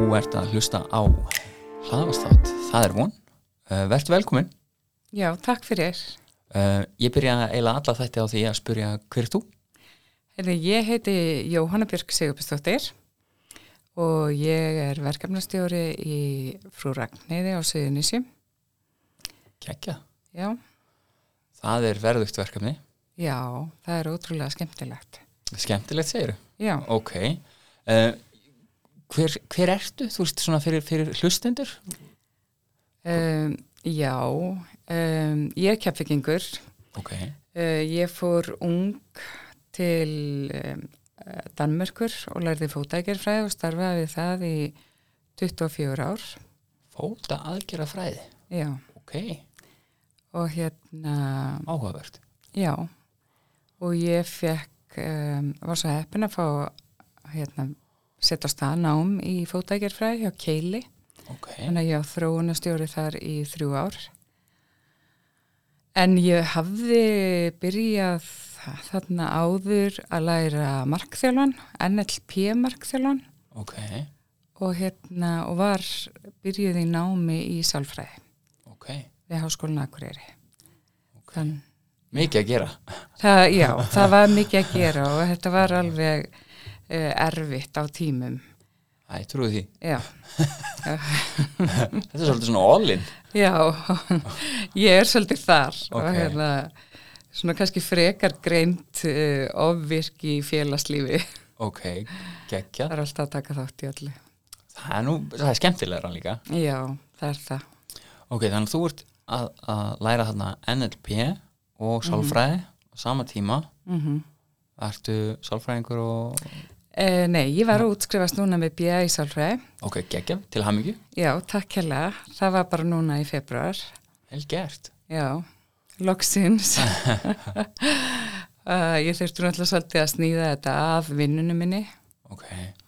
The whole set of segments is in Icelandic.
Þú ert að hlusta á hlaðvastátt, það er von. Uh, Vertu velkomin. Já, takk fyrir. Uh, ég byrja eiginlega alla þætti á því að spurja hver er þú? Heyrðu, ég heiti Jóhanna Björk Sigurbjörnsdóttir og ég er verkefnastjóri í Frú Ragnheiði á Suðunísjum. Kekja. Já, Það er verðugt verkefni. já, það er ótrúlega skemmtilegt. Skemmtilegt segir Já, Ok. Uh, hver, hver ertu? Þú veist svona fyrir, fyrir hlustendur? um, já, um, ég er keppvikingur. Ok. Uh, ég fór ung til um, Danmörkur og lærði fótækjarfræði og starfaði við það í 24 ár. Fóta aðgera fræði. Já, Ok. og hérna... Áhugavert. Já, og ég fekk, var svo heppin að fá hérna, setja á stað nám í fótækjarfræði hjá Keili. Ok. Þannig að ég á þróunastjóri þar í þrjú ár. En ég hafði byrjað þarna áður að læra markþjálfan, NLP markþjálfan Ok. og, hérna, og var byrjuð í námi í sálfræði Ok. við Háskólinu Akureyri. Þann, Mikið að gera. Það, já, það var mikið að gera og þetta var alveg erfitt á tímum. Æ, trúið því. Já, Þetta er svolítið svona all-in. já, ég er svolítið þar Ok. og hérna, svona kannski frekar greint uh, ofvirk í félagslífi. Ok, geggja. Það er alltaf að taka þátt í öllu. Það er nú, það er skemmtilegra líka. Já, það er það. Ok, þannig að þú ert að, að læra þarna NLP og sálfræði á sama tíma. Mm Ertu sálfræðingur og... uh, nei, ég var að útskrifast núna með BA í sálfræði. Ok, geggja, til hamingju. Já, takk hérlega. Það var bara núna í februar. Vel gert. Já, loksins. uh, ég þurfti náttúrulega svolítið að snýða þetta af vinnunum minni Ok,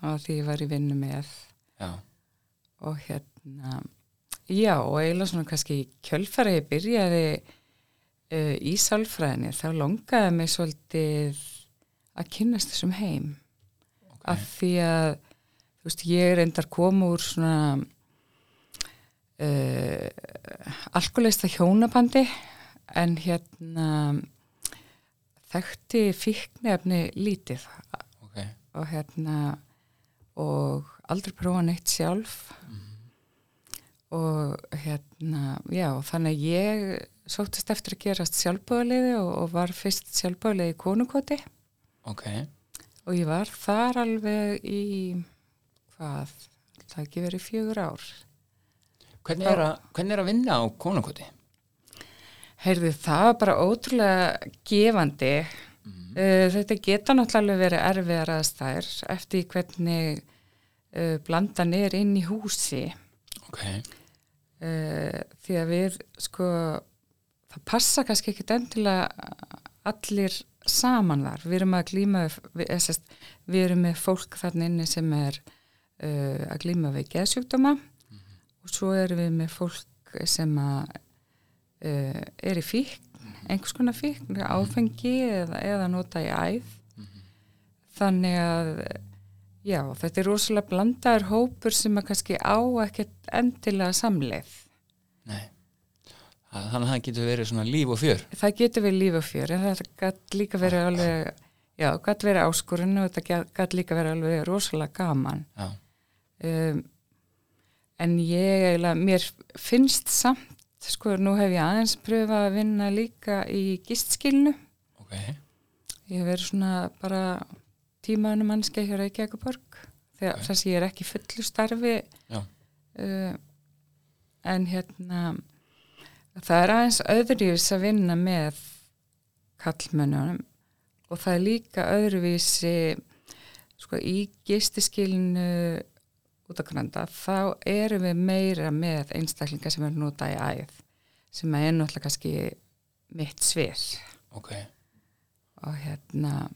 og því ég var í vinnu með já. og hérna, já og eiginlega svona kannski í kjölfara ég byrjaði uh, í sálfræðinni þá longaði mig svolítið að kynnast þessum heim Ok, af því að þú veist, ég er endar koma úr svona uh, alkoholista hjónabandi en hérna þekkti fíknefni lítið. Ok, og hérna og aldrei prófa neitt sjálf. Og hérna já, þannig ég sóttist eftir að gerast sjálfbúðaliði og, og var fyrst sjálfbúðaliði í konukoti. Ok. Og ég var þar alveg í hvað, það ekki verið fjögur ár Hvernig er, að, hvernig er að vinna á konungoti? Heyrðu, það var bara ótrúlega gefandi. Uh, þetta geta náttúrulega verið erfiðar aðstæður eftir hvernig uh, blandan er inn í húsi. Ok, Uh, því að við, sko, það passa kannski ekkit endilega allir saman þar. Við erum að glíma, við, sest, við erum með fólk þarna inni sem er uh, að glíma við geðsjúkdóma og svo erum við með fólk sem að uh, er í fíkn, einhvers konar fíkn, áfengi eða, eða nota í æð. Þannig að, já, þetta er rosalega blandaður hópur sem að kannski á ekkert endilega samleið. Þannig að það getur verið svona líf og fjör. Það getur verið líf og fjör, en það gætt líka verið alveg, já, gætt verið áskorun og þetta gætt líka verið alveg rosalega gaman. Um, en ég eiginlega, mér finnst samt, sko, nú hef ég aðeins pröfað að vinna líka í gistskilnu. ok, Ég hef verið svona bara tímaðunum mannskei hjá Reykjavíkuborg þegar Ok. þess að ég er ekki fullu starfi já, uh, en hérna það er aðeins öðruvís að vinna með kallmönnunum og það er líka öðruvísi sko í gistiskilinu út á granda þá erum við meira með einstaklinga sem er nota í æð sem er náttúrulega kannski mitt svið ok. og hérna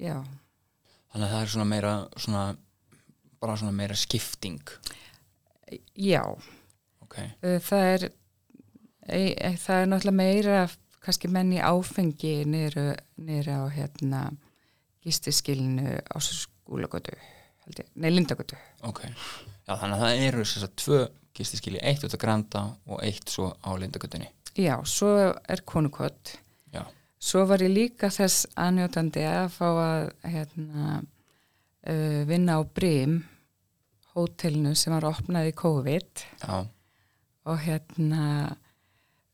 já, Þannig að það er svona meira, svona, bara svona meira skipting. já Ok, Uh, það er það er náttúrulega meira kannski menn í áfengi niður á hérna gistiskilinu á skúlagötu nei Lindagötu. Ok. Já, þannig að það eru þess að tvö gistiskili eitt út að granda og eitt svo á lindagötunni. Já, svo er konukott já, svo var ég líka þess aðnjótandi að fá að hérna, uh, vinna á Brim hótelinu sem var opnað í COVID. Já, og hérna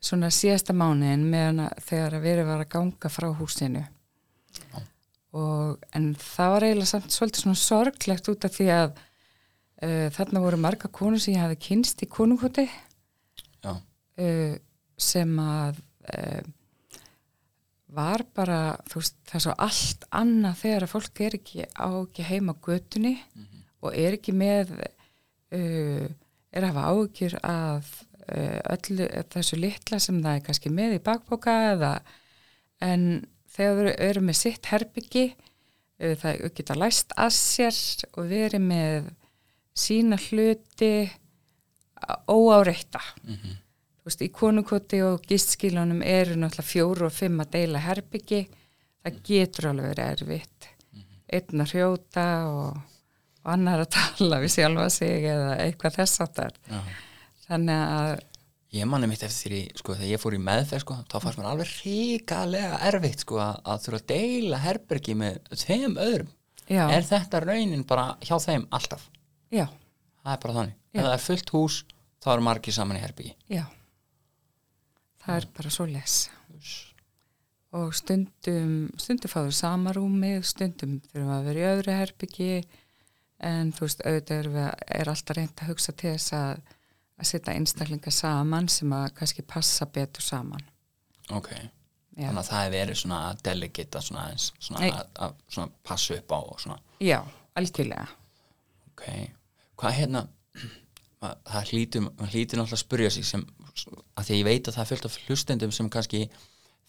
svona síðasta mánuðin meðan að þegar að verið var að ganga frá húsinu. Og en það var eiginlega samt svolítið svona sorglegt út af því að uh, þarna voru marga konur sem ég hafi kynst í konunghutti já, uh, sem að uh, var bara þú veist, það er svo allt annað þegar að fólk er ekki á ekki heima á götunni og er ekki með uh, er að hafa ágjur uh, öllu þessu litla sem það er kannski með í bakboka eða en þegar við erum með sitt herbyggi uh, það geta læst að sér og verið með sína hluti óáreita. Mhm, þú veist, í konukoti og gistskilunum eru náttúrulega fjóru og fimm að deila herbyggi, það getur alveg verið erfitt. Einn að hrjóta og, og annar að tala við sjálfa sig eða eitthvað þess áttar já þannig að, Ég manni mitt eftir því, sko, þegar ég fór í meðferð, sko, þá fannst mér alveg ríkalega erfitt, sko, að, þurfa að deila herbergi með tveim öðrum. já, Er þetta raunin bara hjá þeim alltaf? já, Það er bara þannig. Já. Ef það er fullt hús, þá eru margir saman í herbergi. já það er bara svo les og stundum stundum fáður samarúmi stundum þurfum að vera í öðru herbyggi en þú veist, auðvitað er, er alltaf reynd að hugsa til þess að að setja einstaklinga saman sem að kannski passa betur saman Ok. já, Þannig að það er verið svona að delegita svona svona að, að svona passa upp á já algjörlega Ok. Hvað hérna, það hlýtur, náttúrulega að spurja sig sem, að því að ég veit að það er fullt af hlustendum sem kannski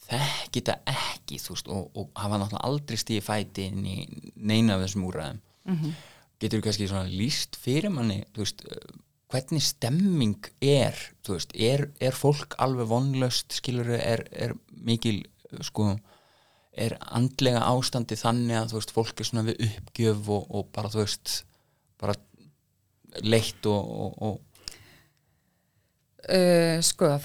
þekki þetta ekki, þú veist, og, og hafa náttúrulega aldrei stíði fæti inn í neina af þessum úræðum. mm Getur kannski svona líst fyrir manni, þú veist, hvernig stemming er, þú veist, er, er fólk alveg vonlaust, skilur er, er mikil, sko, er andlega ástandi þannig að, þú veist, fólk er svona við uppgjöf og, og bara, þú veist, bara leitt og, og, og uh, sko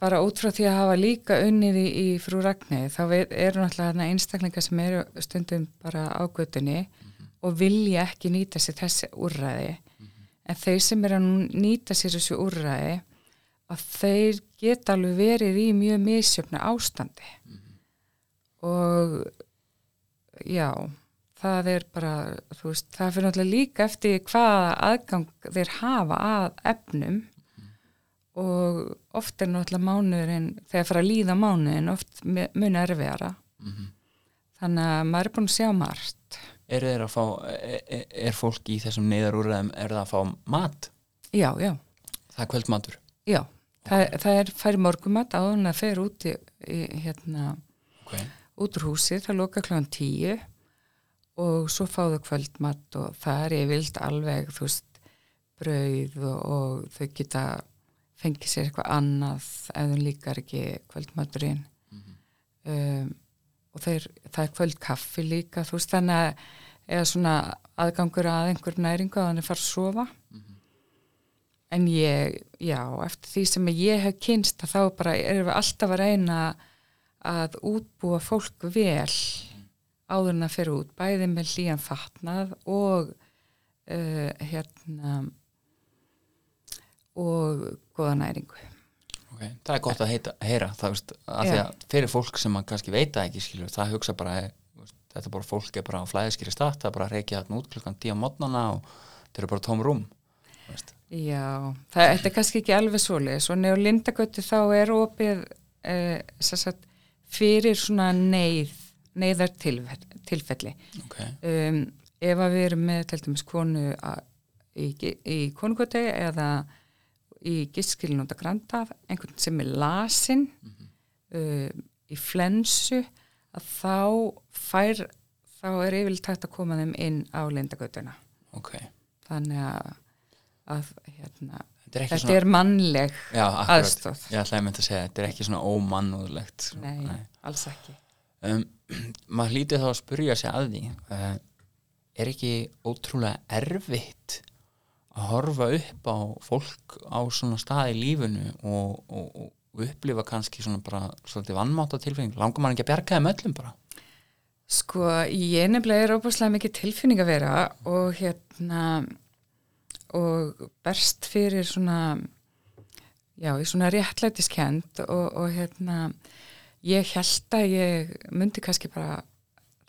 bara út frá því að hafa líka unnið í, í frú Ragnir þá eru náttúrulega einstaklingar sem eru stundum bara á göttunni og vilja ekki nýta sér þessi úrræði en þeir sem eru að nýta sér þessu úrræði að þeir geta alveg verið í mjög misjöfna ástandi. Og já það er bara, þú veist, það fyrir náttúrulega líka eftir hvaða aðgang þeir hafa að efnum. Og oft er náttúrulega mánuðurinn, þegar fyrir að líða mánuðin oft mu- mun erfiðara. Þannig að maður er búin að sjá margt að fá, er, er- er fólk í þessum neyðarúræðum, er það að fá mat? já, já, Það er kvöldmatur. já það, það er færi morgumat áður en það fer út í, hérna Ok. út úr húsi, það loka kláðan tíu og svo fáðu kvöldmatt og það er yfirlt alveg, þú veist, brauð og, og þau geta fengið sér eitthvað annað ef þau líkar ekki kvöldmatturinn um, og þeir, það er kvöldkaffi líka, þú veist, þannig að eða svona aðgangur að einhver næringu að hann er fara að sofa en ég, já, eftir því sem ég hef kynst að þá bara erum við alltaf að reyna að útbúa fólk vel áður en að fyrir út, bæði með hlýjan fatnað og uh, hérna og góða næringu. Ok, það er gott að heita, heyra það veist, að Já. að fyrir fólk sem kannski veita ekki skilur, það hugsa bara þetta bara fólk er bara á flæðiskýri stað það er bara að reykja þarna út klukkan 10 á mótnana og þetta eru bara tóm rúm veist. Já, það þetta er kannski ekki alveg svoleiðis og neður Lindagötu þá er opið eh, sagt, fyrir svona neyð, neyðar tilfelli. ok, Um, ef að við erum með til dæmis konu að, í, í konugötu eða í giskilin út að granta einhvern sem er lasin uh, í flensu að þá fær þá er yfirlega tægt að koma þeim inn á Lindagötuna. Ok. Þannig að, að hérna, þetta er svona er mannleg já, aðstóð ég ætlaði að mynda að segja þetta er ekki svona ómannúðlegt. Nei, alls ekki. Um, maður hlítið þá að spurja sig að því uh, er ekki ótrúlega erfitt að horfa upp á fólk á svona stað í lífinu og, og, og upplifa kannski svona bara svolítið vannmátt á tilfinning langar maður ekki að bjarga þeim öllum bara Sko, ég nefnilega er óbúslega mikið tilfinning að vera og hérna og berst fyrir svona já, í svona réttlætiskend og, og hérna ég held að ég myndi kannski bara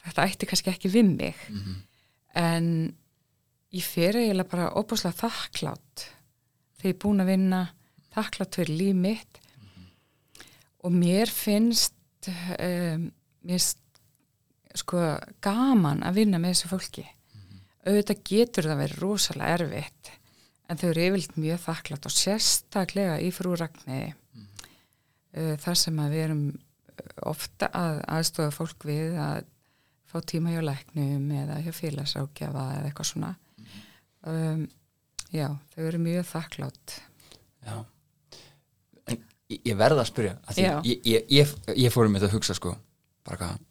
þetta ætti kannski ekki við mig mm -hmm. en ég fer eiginlega bara óbúslega þakklátt þegar ég er búin að vinna þakklátt fyrir líf mitt. Og mér finnst um, mér finnst sko gaman að vinna með þessu fólki. Mm -hmm. auðvitað getur það verið rosalega erfitt en þau eru yfirlt mjög þakklátt og sérstaklega í frúragniði mm -hmm. uh, þar sem að við erum ofta að aðstofa fólk við að fá tíma hjá læknum eða hjá félagsákjafa eða eitthvað svona. Um, já, þau eru mjög þakklátt Já en ég verða að spyrja að ég, ég, ég, ég fórum með þetta að hugsa sko bara hvað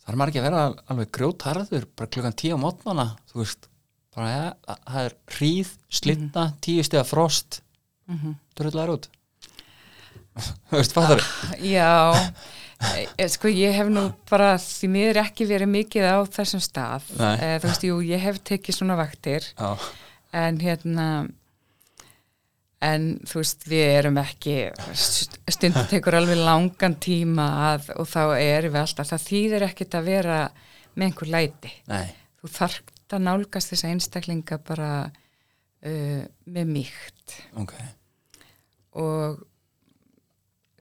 það er maður ekki að vera alveg grjótarður bara klukkan tíu á mótnana þú veist, bara ja, það er hríð, slitta, mm -hmm. tíu steg að frost mm -hmm. dröðlaður út þú veist, hvað það er? Já Eh, sko ég hef nú bara því miður ekki verið mikið á þessum stað e, þú veist, jú, ég hef tekið svona vaktir Já. en hérna en þú veist, við erum ekki stundum tekur alveg langan tíma að, og þá erum við alltaf, það þýðir ekkit að vera með einhver læti Nei. þú þarft að nálgast þessa einstaklinga bara uh, með mýkt okay. og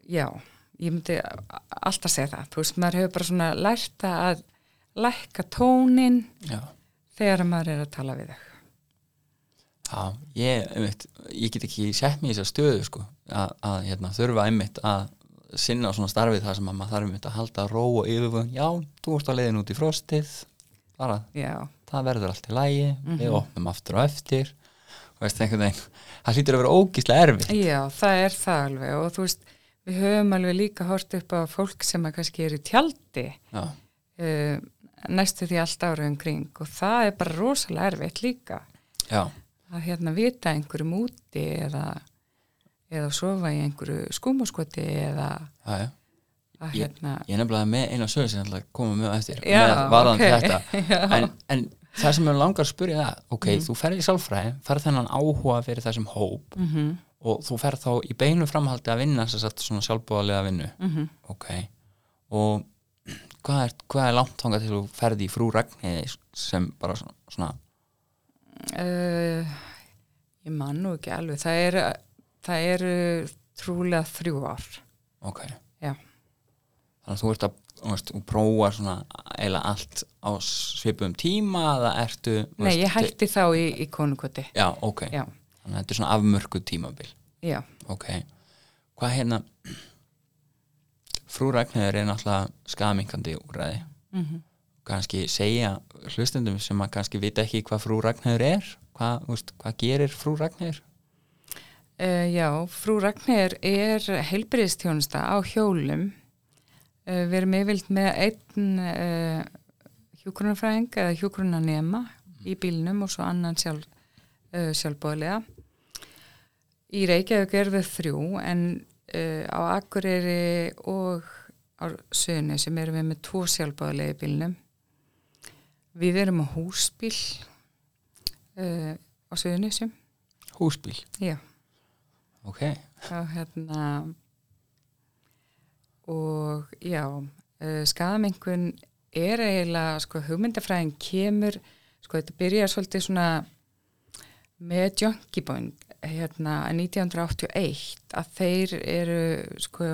já ég myndi alltaf segja það þú veist, maður hefur bara svona lært að lækka tónin Já. þegar maður er að tala við þau Já, ég, einmitt, ég get ekki sett mér í þessar stöðu sko, að, að hérna, þurfa einmitt að sinna á svona starfið þar sem maður þarf einmitt að halda ró og yfirvöng, já, þú ert á leiðin út í frostið, bara já. það verður allt í lægi, mm -hmm. við opnum aftur og eftir, og veist einhvern veginn það hlýtur að vera ógíslega erfitt Já, það er það alveg og þú veist við höfum alveg líka hort upp á fólk sem að kannski er í tjaldi uh, næstu því allt ára umkring og það er bara rosalega erfitt líka Já. Að hérna vita einhverjum úti eða eða sofa í einhverju skúmaskoti eða Já, að hérna Ég, ég nefnilega með eina sögur sem koma mjög eftir Já, með varðan okay. þetta en, en það sem ég langar að spyrja það ok, mm. þú ferði í sálfræði, ferði þennan áhuga fyrir þessum hóp mm -hmm og þú fer þá í beinu framhaldi að vinna þess að svona sjálfbúðarlega vinnu mm -hmm. ok og hvað er, hvað er langt þánga til þú ferði í frú Ragnhiði sem bara svona, svona uh, ég man nú ekki alveg. Það eru það eru trúlega þrjú ár. Ok. Já. þannig að þú ert að veist, prófa svona eila allt á svipum tíma eða ertu Nei, veist, ég hætti þá í, í konukoti. Já, ok. Já. Þannig að þetta er svona afmörkuð tímabil. Já. Ok, hvað hérna frú Ragnhjóður er náttúrulega skaminkandi úræði mm -hmm. Kannski segja hlustendum sem að kannski vita ekki hvað frú Ragnhjóður er hvað, veist, hvað gerir frú Ragnhjóður? Uh, já, frú Ragnhjóður er heilbriðstjónusta á hjólum uh, við erum yfirlt með einn uh, hjógrunarfræðing eða hjógrunarnema í bílnum og svo annan sjálf sjálfbóðlega. Í Reykjavík er við þrjú en á Akureyri og á Söðinu sem erum við með tvo sjálfbóðlega í bílnum. Við erum á húsbíl uh, á Söðinu sem. Húsbíl? Já. Ok. Já, hérna og já, skadamengun er eiginlega, sko, hugmyndafræðin kemur, sko, þetta byrjar svolítið svona með Junkie Boy hérna 1981 að þeir eru sko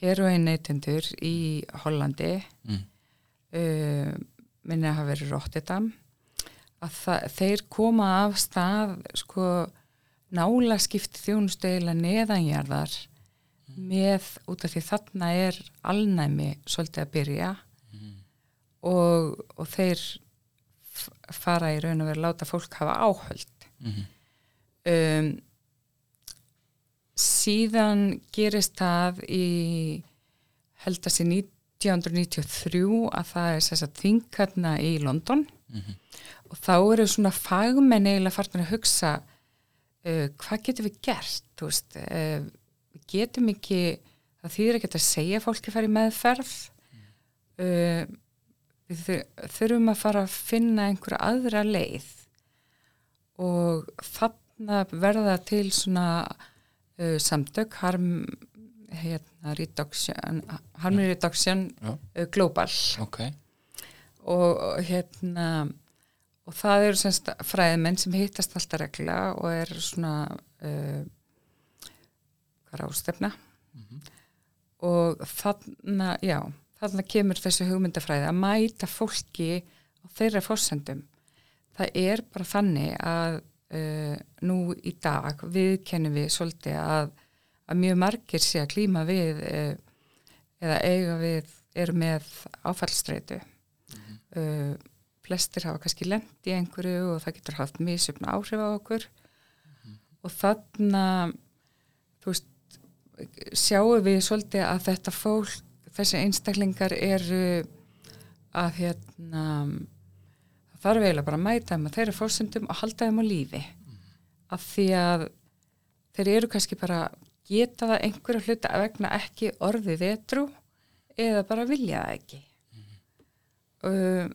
heroinneitendur í Hollandi mm. uh, minni að hafa verið Rotterdam að þeir koma af stað sko nála skipti þjónustöðila neðanjarðar mm. með út af því þarna er alnæmi svolítið að byrja mm. og, og þeir fara í raun og vera láta fólk hafa áhöld mm um, síðan gerist það í held að sé 1993 að það er þess að þingarna í London. Og þá eru svona fagmenn eiginlega farnir að hugsa uh, hvað getum við gert? Veist, uh, getum ekki það þýðir ekki að segja fólki að fara í meðferð. Uh, við þur- þurfum að fara að finna einhverja aðra leið. Og þarna verða til svona uh, samtök harm hérna reduction harm reduction Já. uh, global. Ok, og hérna og það eru semst fræðimenn sem hittast alltaf regla og er svona uh, hvað er ástefna og þarna, já þarna kemur þessi hugmyndafræði að mæta fólki á þeirra fórsendum það er bara þannig að uh, nú í dag viðkennum við svolítið að, að mjög margir sé að klíma við uh, eða eiga við eru með áfallstreitu uh, flestir hafa kannski lent í einhverju og það getur haft misjöfna áhrif á okkur. Og þarna þú veist sjáum við svolítið að þetta fólk þessi einstaklingar eru að hérna það þarf eiginlega bara að mæta þeim að þeirra fórsendum og halda þeim á lífi. Af því að þeir eru kannski bara geta það einhverja hluta að vegna ekki orðið vetrú eða bara vilja það ekki. Uh,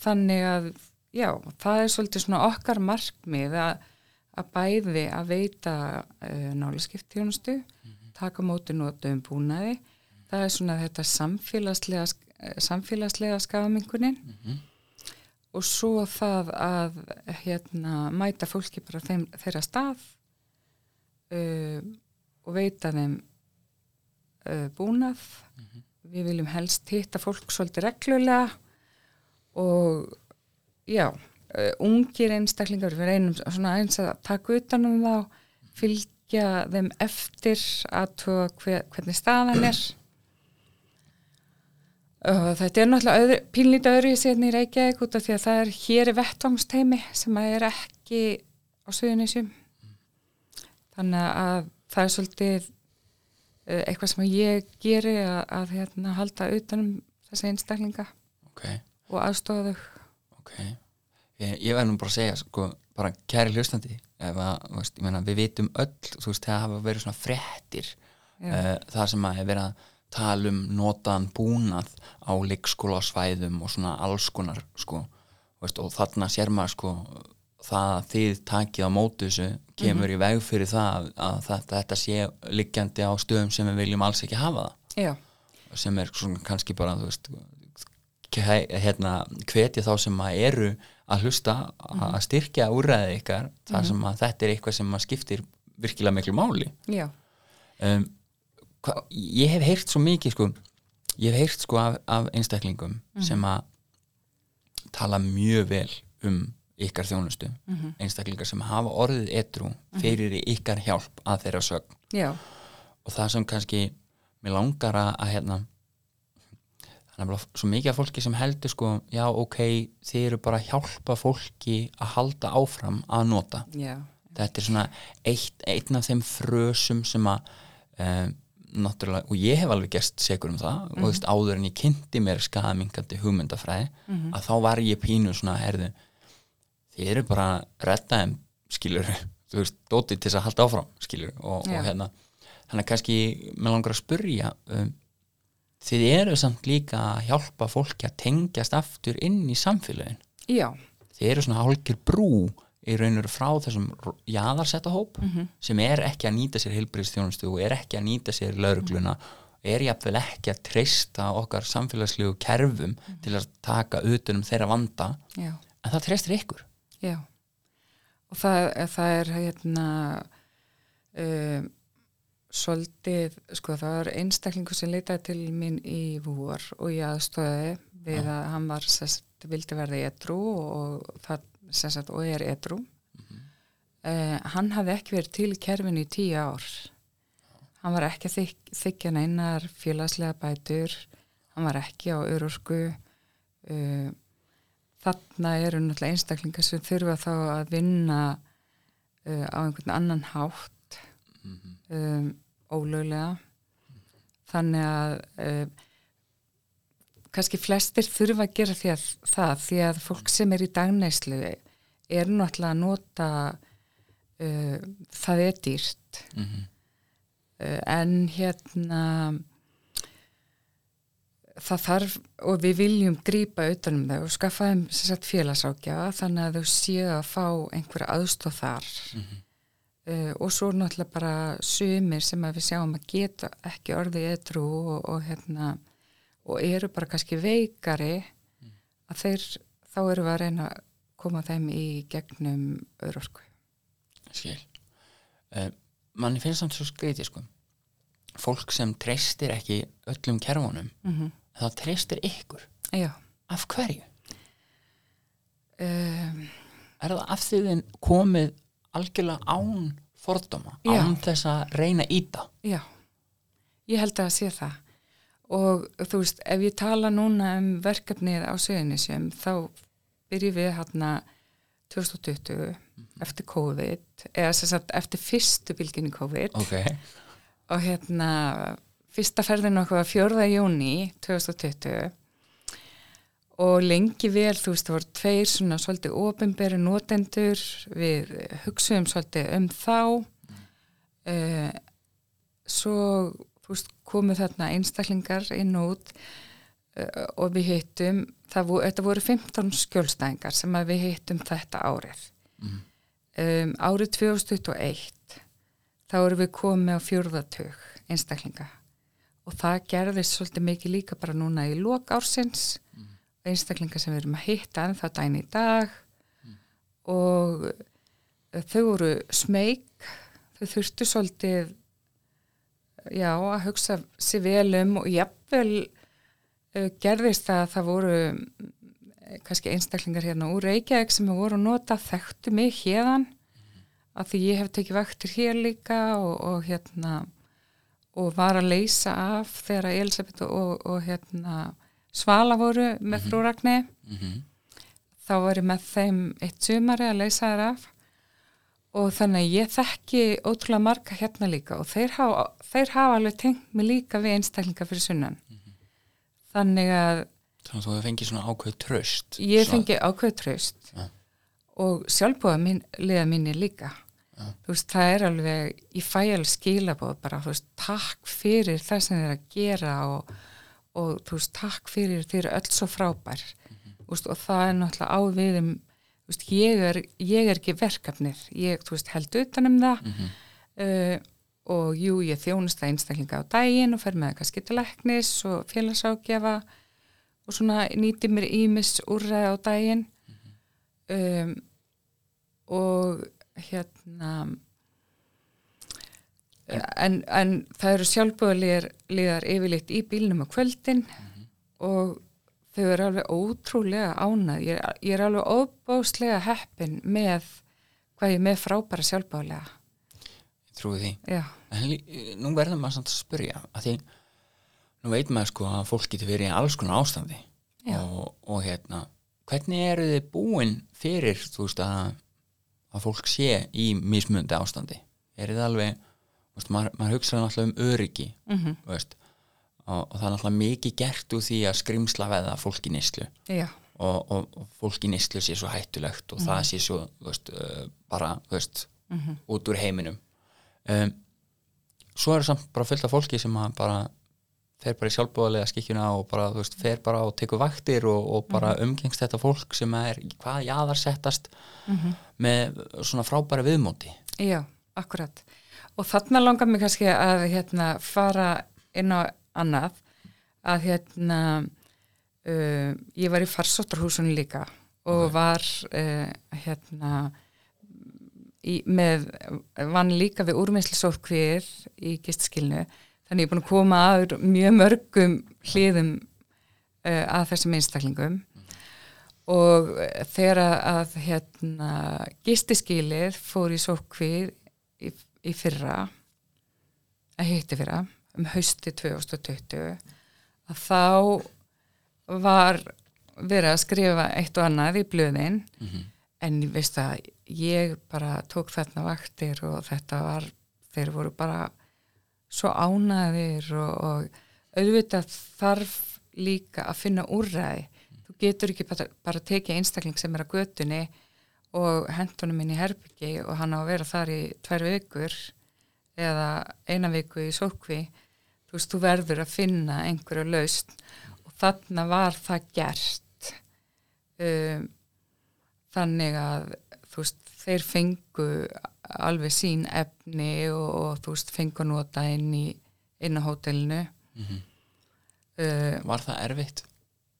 þannig að já, það er svolítið svona okkar markmið að, að bæði að veita uh, nálaskiptjónustu taka á móti notum búnaði. Það er svona þetta samfélagslega samfélagslega skafamingunin og svo það að hérna mæta fólki bara þeim, þeirra stað. Uh, og veita þeim uh, búnað. Við viljum helst hitta fólk svolítið reglulega og já, uh, ungir einstaklingar, við reynum svona eins að taka utan um þá fylgja þeim eftir að tóa hver, hvernig staðan er. Og þetta er náttúrulega öðru, pínlítið öðru í síðan í Reykjavík út af því að það er hér í vettvangsteimi sem að er ekki á Suðunisjum þannig að það er svolítið uh, eitthvað sem ég geri að, að hérna, halda utanum þessi einstaklinga ok, og aðstofa þau. Ok. Ég, ég verð nú bara að segja, sko, bara kæri meina, við vitum öll, veist, það hafa verið svona fréttir Já. uh, það sem að er verið að tala um notaðan búnað á leikskólasvæðum og svona alls konar, sko, veist, og þarna sér maður, sko, það að þið takið á mótu þessu kemur í veg fyrir það að, þetta, þetta sé liggjandi á stöðum sem við viljum alls ekki hafa það. Já, sem er svona kannski bara veist hérna, hvetja þá sem að eru að hlusta að styrkja úrræði ykkar þar sem að þetta er eitthvað sem að skiptir virkilega miklu máli. Já, um, hva, ég hef heyrt svo mikið sko, ég hef heyrt sko af, af einstaklingum sem að tala mjög vel um ykkar þjónustu einstaklingar sem hafa orðið etru fyrir ykkar hjálp að þeirra sögn. Já, og það sem kannski mér langar að, hérna þannig að svo mikið af fólki sem heldur sko, já ok, þið eru bara að hjálpa fólki að halda áfram að nota. Já, þetta er svona eitt, einn af þeim frösum sem að um, náttúrulega, og ég hef alveg gerst segur um það og þú veist, áður en ég kynnti mér skaðaminkandi hugmyndafræði að þá var ég pínu svona, herðu þið eru bara þeim skilur, þú veist, dótið til þess að halda áfram skilur, og, og hérna þannig kannski, mér langar að spurja um, þið eru samt líka að hjálpa fólki að tengjast aftur inn í samfélagin já, þið eru svona hálkir brú í raun og veru frá þessum jaðarsetta hóp sem er ekki að nýta sér heilbriðstjónustu og er ekki að nýta sér laurugluna er jafnvel ekki að treysta okkar samfélagslegu kerfum til að taka utan um þeirra vanda. Já, en það treystir ykkur já. Og það, það er hérna um, svolítið, sko það var einstaklingu sem leitaði til mín í vor og ég aðstöði við að hann var sest, vildi verða edru og það sest, og er edru uh, hann hafði ekki verið til í kerfinu í tíu ár. Hann var ekki þyk, þykja neinar félagslega bætur. Hann var ekki á örorku uh, þarna eru náttúrulega einstaklingar sem þurfa þá að vinna uh, á einhvern annan hátt um, ólöglega. Þannig að uh, kannski flestir þurfa að gera því að það því að fólk sem er í dagneislu er náttúrulega að nota uh, það er dýrt. Mm -hmm. uh, en hérna það þarf og við viljum grýpa utanum þau og skaffa þeim félagsákjafa þannig að þau séu að fá einhverja aðstóð þar Mm -hmm. uh, og svo náttúrulega bara sumir sem við sjáum að geta ekki orðið eitthrú og, og hérna og eru bara kannski veikari að þeir, þá eru við að reyna að koma þeim í gegnum örorku. skil uh, manni finnst samt svo skreiti sko fólk sem treystir ekki öllum kerfunum Mm -hmm. Það treystir ykkur Já. af hverju? Um, Er það af því þinn komið algjörlega án fordóma, Já. án þess að reyna íta? já, ég held að það sé það og þú veist, ef ég tala núna um verkefnið á Suðunisjum þá byrjum við hérna 2020 eftir COVID eða sem sagt eftir fyrstu bylginni COVID Ok, og hérna fyrsta ferðin okkur var 4. júni 2020 og lengi vel þú veist það voru tveir svona svolítið ofinberi notendur við hugsuðum svolítið um þá uh, svo þú veist komu þarna einstaklingar inn og út uh, og við hittum voru, þetta voru 15 skjólstæðingar sem við hittum þetta árið Mhm. um, árið 2021 þá erum við komið á fjórðatug einstaklinga og það gerðist svolítið mikið líka bara núna í lok ársins. Einstaklinga sem við erum að hitta en það dæni í dag. Og eh, þau voru smeg þau þurftu svolítið já að hugsa sér vel um og jafnvel uh, gerðist að það voru eh, kannski einstaklingar hérna úr Reykjavík sem voru nota þekktu mig hérðan að því ég hef tekið vaktir hér líka og, og hérna og var að leysa af þegar Elisabeth og, og hérna Svala voru með frú Ragni mm þá var ég með þeim eitt sumari að leysa þær af. Og þannig að ég þekki ótrúlega marga hérna líka og þeir hafa, þeir hafa alveg tengt mig líka við einstaklinga fyrir sunnan. Þannig að þannig að þú fengið svona ákveð tröst ég fengi ákveð tröst Ja. og sjálfbúða mín, liða mínir líka Ja. þú veist, það er alveg ég fæ alveg skilabóð bara, þú veist, takk fyrir það sem þið er að gera og, og þú veist, takk fyrir þið eru öll svo frábær. Þú veist, og það er náttúrulega á við um, þú veist, ég er, ég er ekki verkefnið, ég, þú veist, held utan um það. Mhm. uh, og jú, ég þjónust það einstaklinga á daginn og fer með kannski til læknis og félagságjafa og svona nýti mér ímis úrræði á daginn. Um, og hérna en, en það eru sjálfbúðaliðar yfirleitt í bílnum á kvöldin og þau eru alveg ótrúlega ánað ég ég er alveg óbáslega heppin með hvað ég með frábæra sjálfbúðalega Ég trúi því. Já, en nú verðum maður samt að spyrja að því nú veit maður sko að fólk getur verið í alls konar ástandi og, og hérna hvernig eru þið búin fyrir þú veist að, að fólk sé í mismundi ástandi. Er þið alveg veist, maður, maður hugsaði náttúrulega um öryggi mm þú veist, og, og það er náttúrulega mikið gert úr því að skrimsla veða fólk í neyslu. Já, og, og, og fólk í neyslu sé svo hættulegt og það sé svo veist, uh, bara veist, Mhm. út úr heiminum. Um, svo er samt bara fullt af fólki sem bara fer bara í sjálfbúðalega skikkjuna og bara, þú veist, fer bara og tekur vaktir og, og bara umgengst þetta fólk sem er hvað jaðarsettast með svona frábæra viðmóti. Já, akkurat. Og þarna langar mig kannski að hérna fara inn á annað. Að hérna uh, ég var í farsóttarhúsunum líka og var uh, hérna í, með, vann líka við úrmeðslisókvir í gistskilnu þannig ég er búin að koma að mjög mörgum hliðum uh, að þessum einstaklingum. Og eh, þegar að, hérna, gistiskilið fór í sókvið í, í fyrra að hitti fyrra um hausti 2020 að þá var verið að skrifa eitt og annað í blöðin. En ég veist að ég bara tók þarna vaktir og þetta var, þeir voru bara svo ánaðir og, og auðvitað þarf líka að finna úrræði. Þú getur ekki bara, bara tekið einstakling sem er að götunni og hendunum inn í herbyggi og hann á að vera þar í tvær vikur eða eina viku í sókvi þú veist, þú verður að finna einhverju laust og þarna var það gert. Um, þannig að þú veist, þeir fengu alveg sín efni og, og þú veist, fengu að nota inn í inn á hótelinu Mhm. uh, Var það erfitt?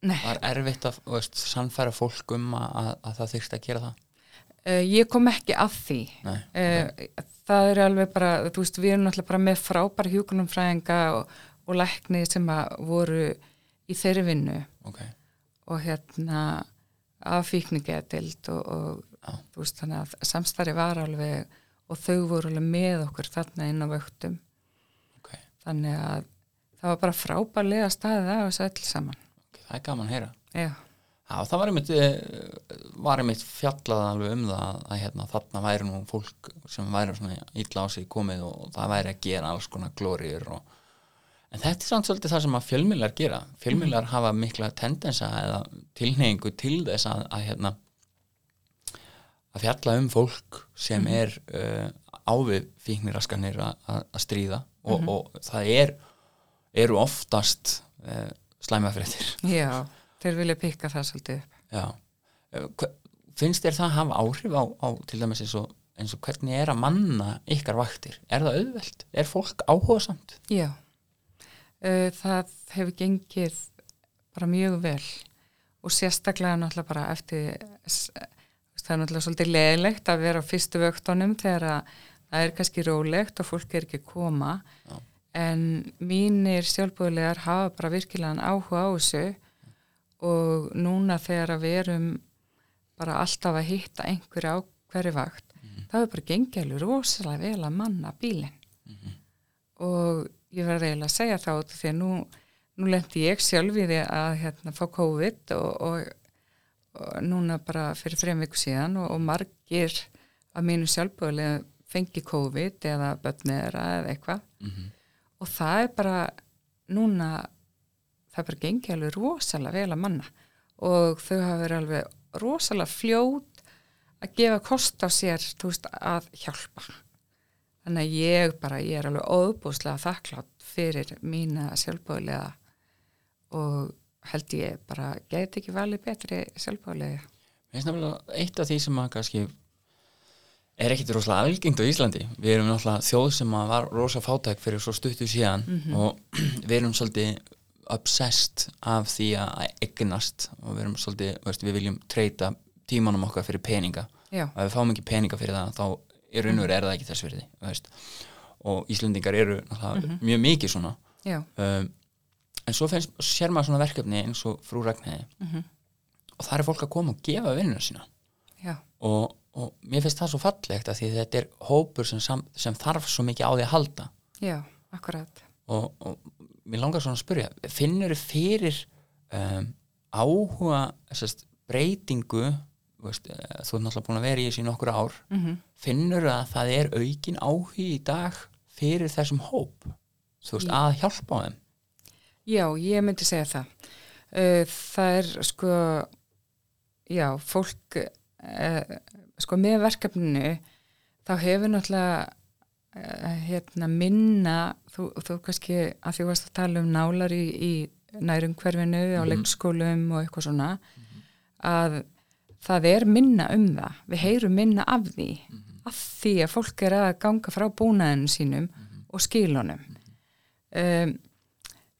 Nei, Var erfitt að veist, sannfæra fólk um að, að, að það þyrst að gera það? uh, ég kom ekki að því Nei, uh, það er alveg bara, þú veist, við erum náttúrulega bara með frábæra hjúkunumfræðinga og, og lækni sem að voru í þeirri vinnu ok, og hérna afíkningeðdild og, og Já. þú veist, þannig að samstarfi var alveg og þau voru alveg með okkur þarna inn á vöktum. Ok, þannig að það var bara frábærlega staðið af þessu öll saman. Ok, það er gaman að heyra. Já, Já, það var einmitt, eh, var einmitt fjallað alveg um það að, að hérna, þarna væri nú fólk sem væri svona illa á sig komið og það væri að gera alls konar glóriður og en þetta er samt svolítið það sem að fjölmiðlar gera. Fjölmiðlar hafa mikla tendensa eða tilneyingu til þess að, að hérna að fjalla um fólk sem er uh, ávið fíkniraskanir að, að að stríða og, og það er eru oftast uh, slæmafréttir já, þeir vilja pikka það svolítið upp. Já, hva- finnst þér það hafa áhrif á, á til dæmis eins og, eins og hvernig er að manna ykkar vaktir? Er það auðvelt? Er fólk áhugasamt? Já, uh, það hefur gengið bara mjög vel og sérstaklega náttúrulega bara eftir, það er náttúrulega svolítið leðilegt að vera á fyrstu vöktunum þegar að það er kannski rólegt og fólk er ekki að koma. Já. en mínir sjálfbúðlegar hafa bara virkilegan áhuga á þessu og núna þegar við erum bara alltaf að hitta einhverju á hverju vakt, það er bara alveg rosalega vel að manna bílinn. Og ég verði eiginlega að segja þá því að nú, nú lendi ég sjálf í því að hérna, fá COVID og, og núna bara fyrir þreim viku síðan og, og margir af mínu sjálfbúðlega fengi COVID eða bötniðra eða eitthvað. Mhm. og það er bara núna það er bara gengið alveg rosalega vel að manna. Og þau hafa verið alveg rosalega fljót að gefa kost á sér veist, að hjálpa. Þannig að ég bara, ég er alveg óbúslega þakklátt fyrir mína sjálfbóðlega og held ég bara get ekki valið betri nefnilega eitt af því sem að kannski er ekkit rosalega algengt á Íslandi. Við erum náttúrulega þjóð sem að var rosa fátæk fyrir svo stuttu síðan og við erum svolítið obsessed af því að eignast og við erum svolítið, veist, við viljum treyta tímanum okkar fyrir peninga. Já, og ef við fáum ekki peninga fyrir það þá og veru er það ekki þess virði veist. og Íslendingar eru náttúrulega mjög mikið svona. Já, um, en svo finnst, sér maður svona verkefni eins og frú Ragnæði Mhm. og það er fólk að koma og gefa vinnuna sína. Og, og mér finnst það svo fallegt að því þetta er hópur sem, sam, sem þarf svo mikið á því að halda. Já, akkurat. Og, og mér langar svona að spyrja finnur þið fyrir um, áhuga sest, breytingu veist, eh, þú er náttúrulega búin að vera í þessu í nokkur ár. Mm finnur að það er aukin áhugi í dag fyrir þessum hóp? Þú veist, að hjálpa á þeim Já, ég myndi segja það. Uh, Það er sko, já, fólk, uh, sko með verkefninu, þá hefur náttúrulega uh, hérna minna, þú, þú kannski, að því varst að tala um nálar í, í nærumhverfinu, á leikskólum og eitthvað svona, að það er minna um það, við heyrum minna af því, af því að fólk er að ganga frá búnaðinu sínum og skilunum. Um,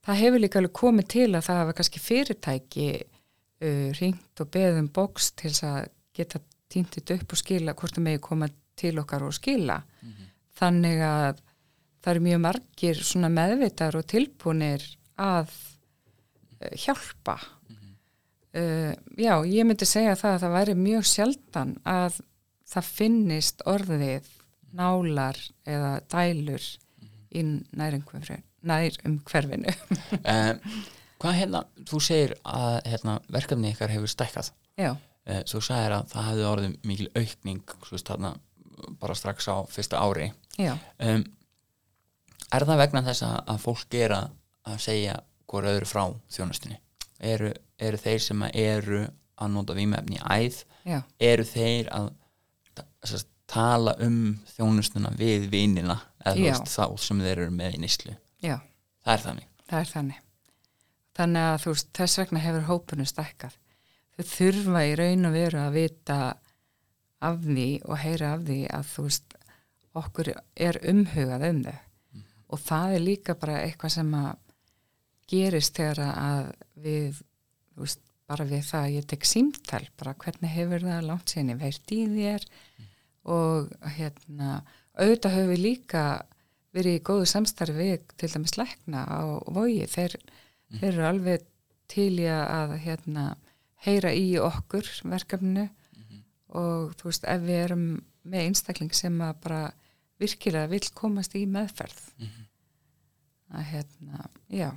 það hefur líka alveg komið til að það hafa kannski fyrirtæki uh, ringt og beðum bóks til þess að geta týndit upp og skila hvort það megi koma til okkar og skila. Þannig að það eru mjög margir svona meðvitar og tilbúnir að uh, hjálpa. Uh, já, ég myndi segja það að það væri mjög sjaldan að það finnist orðið nálar eða dælur í nærumhverfinu. Nær um hverfinu. um, hvað hérna, þú segir að hérna, verkefni ykkar hefur stækkað. Já, uh, þú sagðir að það hefði orðið mikil aukning veist, þarna, bara strax á fyrsta ári. Já, um, er það vegna þess að, að fólk er að, að segja hvort öðru frá þjónustinni eru, eru þeir sem að eru að nota vímefni í æð? Já, eru þeir að ta- sest, tala um þjónustuna við vinina? Eða þá sem þeir eru með í nýslu já, það er þannig. Það er þannig. Þannig að þú veist, þess vegna hefur hópunum stækkað. Þau þurfa í raun og veru að vita af því og heyra af því að þú veist okkur er umhugað um þau. Og það er líka bara eitthvað sem að gerist þegar að við þú veist, bara við það að ég tek símtal bara hvernig hefur það langt síðan ég veirt í þér? Og hérna auðvitað höfum við líka verið í góðu samstarfi til dæmis lækna á vogi. Þeir, þeir eru alveg til í að hérna heyra í okkur verkefninu. Og þú veist ef við erum með einstakling sem að bara virkilega vill komast í meðferð. Að hérna, já.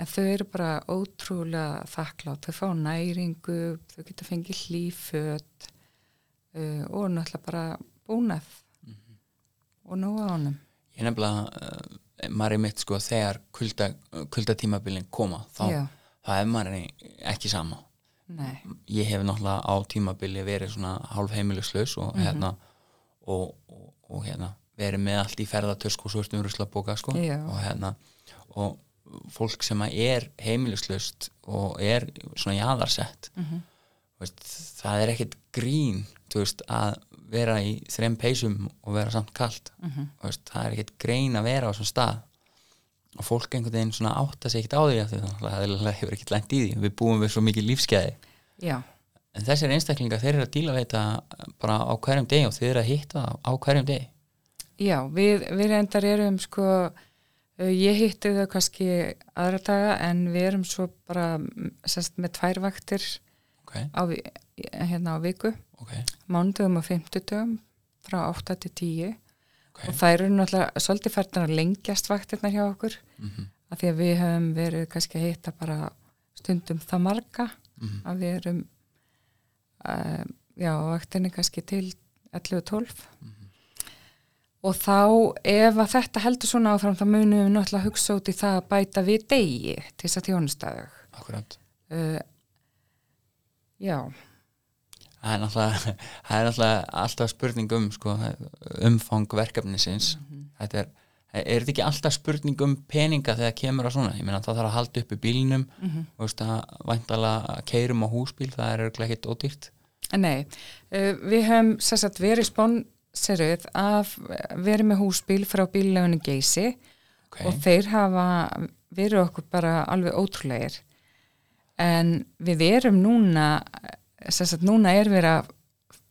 En þau eru bara ótrúlega þakklátt, þau fá næringu þau geta fengið hlýföt uh, og náttúrulega bara búnað. Og nú á honum ég nefnilega, uh, maður er mitt sko þegar kulda, kuldatímabilin koma þá, Já. þá er maður ekki sama. Nei, ég hef náttúrulega á tímabili verið svona hálf heimiluslaus og hérna og, og, og hérna verið með allt í ferðatösku og svörstum ruslabóka sko. Og hérna og fólk sem er heimiluslaust og er svona jaðarsett Mhm. Veist, það er ekkit grín veist, að vera í þrem peysum og vera samt kalt. Mhm. veist, það er ekkit grein að vera á svona stað. Og fólk einhvern veginn svona átta sig ekkit á því að það hefur ekkit lænt í því. Við búum við svo mikið lífskeiði já, en þessir einstaklingar þeir eru að díla við þetta bara á hverjum degi og þeir eru að hitta á hverjum degi. Já við, við reyndar erum sko uh, ég hitti þau kannski aðra daga en við erum svo bara mm, semst, með tvær vaktir ok, á, hérna á viku. Ok, mánudögum og fimmtudögum frá 8 til 10 ok. Og það eru náttúrulega svolítið færðan að lengjast vaktirnar hjá okkur. Mm af því að við höfum verið kannski að hitta bara stundum það marga. Mhm. að við erum uh, já, vaktinni kannski til 11-12 og þá ef að þetta heldur svona áfram þá munum við náttúrulega hugsa út í það að bæta við degi til þess að þjónustæðu uh, já, það er náttúrulega, það er náttúrulega alltaf spurning um sko, umfang verkefnisins. Þetta er er þetta ekki alltaf spurning um peninga þegar kemur á svona, ég meina það þarf að halda upp í bílnum Mhm. og veist að væntalega keirum á húsbíl, það er örugglega ekkit ódýrt. Nei, uh, við höfum sérstætt verið sponsoruð af verið með húsbíl frá bíllegunni Geysi ok, og þeir hafa verið okkur bara alveg ótrúlegir en við erum núna sérstætt núna er verið að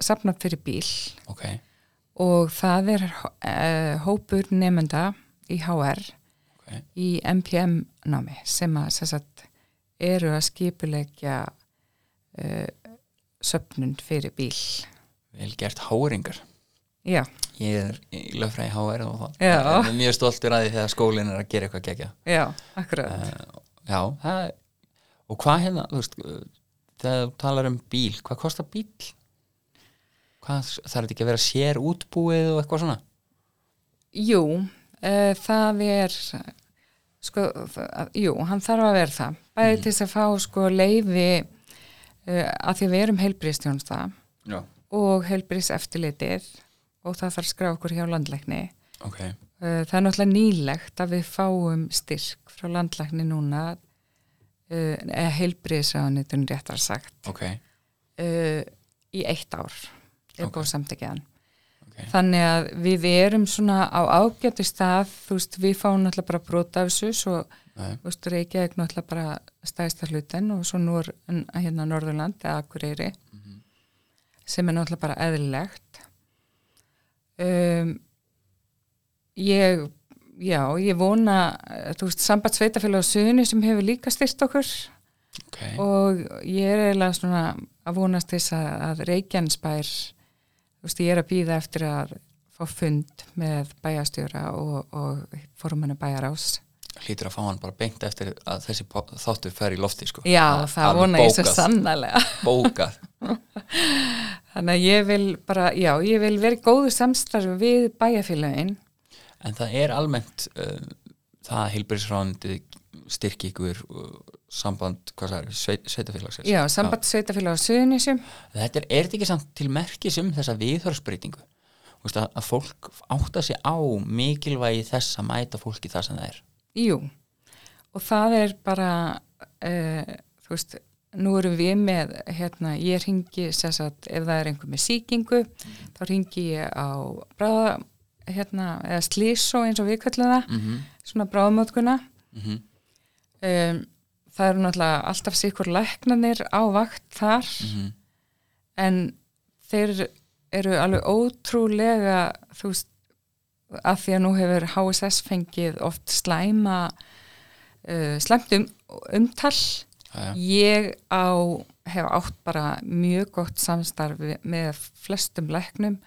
sapna fyrir bíl. Ok, og það er uh, hópur nefnda í HR ok. í MPM námi sem að sérstætt eru að skipulegja uh, söpnun fyrir bíl. Vel gert háringar Já, ég er í lögfræði HR og það. Já. er mjög stoltur að því þegar skólinn er að gera eitthvað gegja já, akkurat. Uh, já, það er og hvað hérna, þú veist uh, þegar þú talar um bíl, hvað kostar bíl? hvað, þarf þetta ekki að vera sér útbúið og eitthvað svona? Jú, uh, það er sko, það, jú, hann þarf að vera það. Bæði til þess að fá sko leifi uh, að því við erum heilbrýstjónsta já, og heilbrýst eftirlitið og það þarf að skrá okkur hjá landlækni. Ok, uh, það er náttúrulega nýlegt að við fáum styrk frá landlækni núna eða heilbrýðsraðanitun réttar sagt. Ok, uh, í eitt ár er Ok. búið samtækjaðan ok. Þannig að við erum svona á ágættu stað, þú veist, við fáum náttúrulega bara brota af þessu, svo, veist, Reykjavík náttúrulega bara stæðsta hlutin og svo nú er hérna Norðurland eða Akureyri, sem er náttúrulega bara eðlilegt. Um, ég, já, ég vona, eh, þú veist, samband sveitafélag á suðinu sem hefur líka styrt okkur. Ok, og ég er eiginlega svona að vonast þess að, að Reykjanesbær þú veist ég er að býða eftir að fá fund með bæjastjóra og, og formannu bæjarás hlýtur að fá hann bara beint eftir að þessi þáttur fer í lofti sko. Já, það alveg vona ég svo bókað. sannlega bókað, þannig að ég vil bara, já, ég vil vera í góðu samstarfi við bæjarfélagin en það er almennt uh, það að heilbærisráðandi styrki ykkur uh, samband, hvað það er, sveit, sveitafélagsins já, samband sveitafélag á Suðunísjum þetta er, er þetta ekki samt til merkis um þessa viðhörsbreytingu að, að fólk átta sig á mikilvægi þess að mæta fólki það sem það er. Jú, og það er bara, uh, þú veist, nú erum við með, hérna, ég ringi, að ef það er einhver með síkingu, þá ringi ég á bráða, hérna, eða slísó eins og við kallum það, mm -hmm. svona bráðamótkuna. Mm Um, það eru náttúrulega alltaf sikur læknanir á vakt þar, -hmm. en þeir eru alveg ótrúlega, þú veist, að því að nú hefur HSS fengið oft slæma uh, slæmt um, umtal ja, ég á hef átt bara mjög gott samstarfi með flestum læknum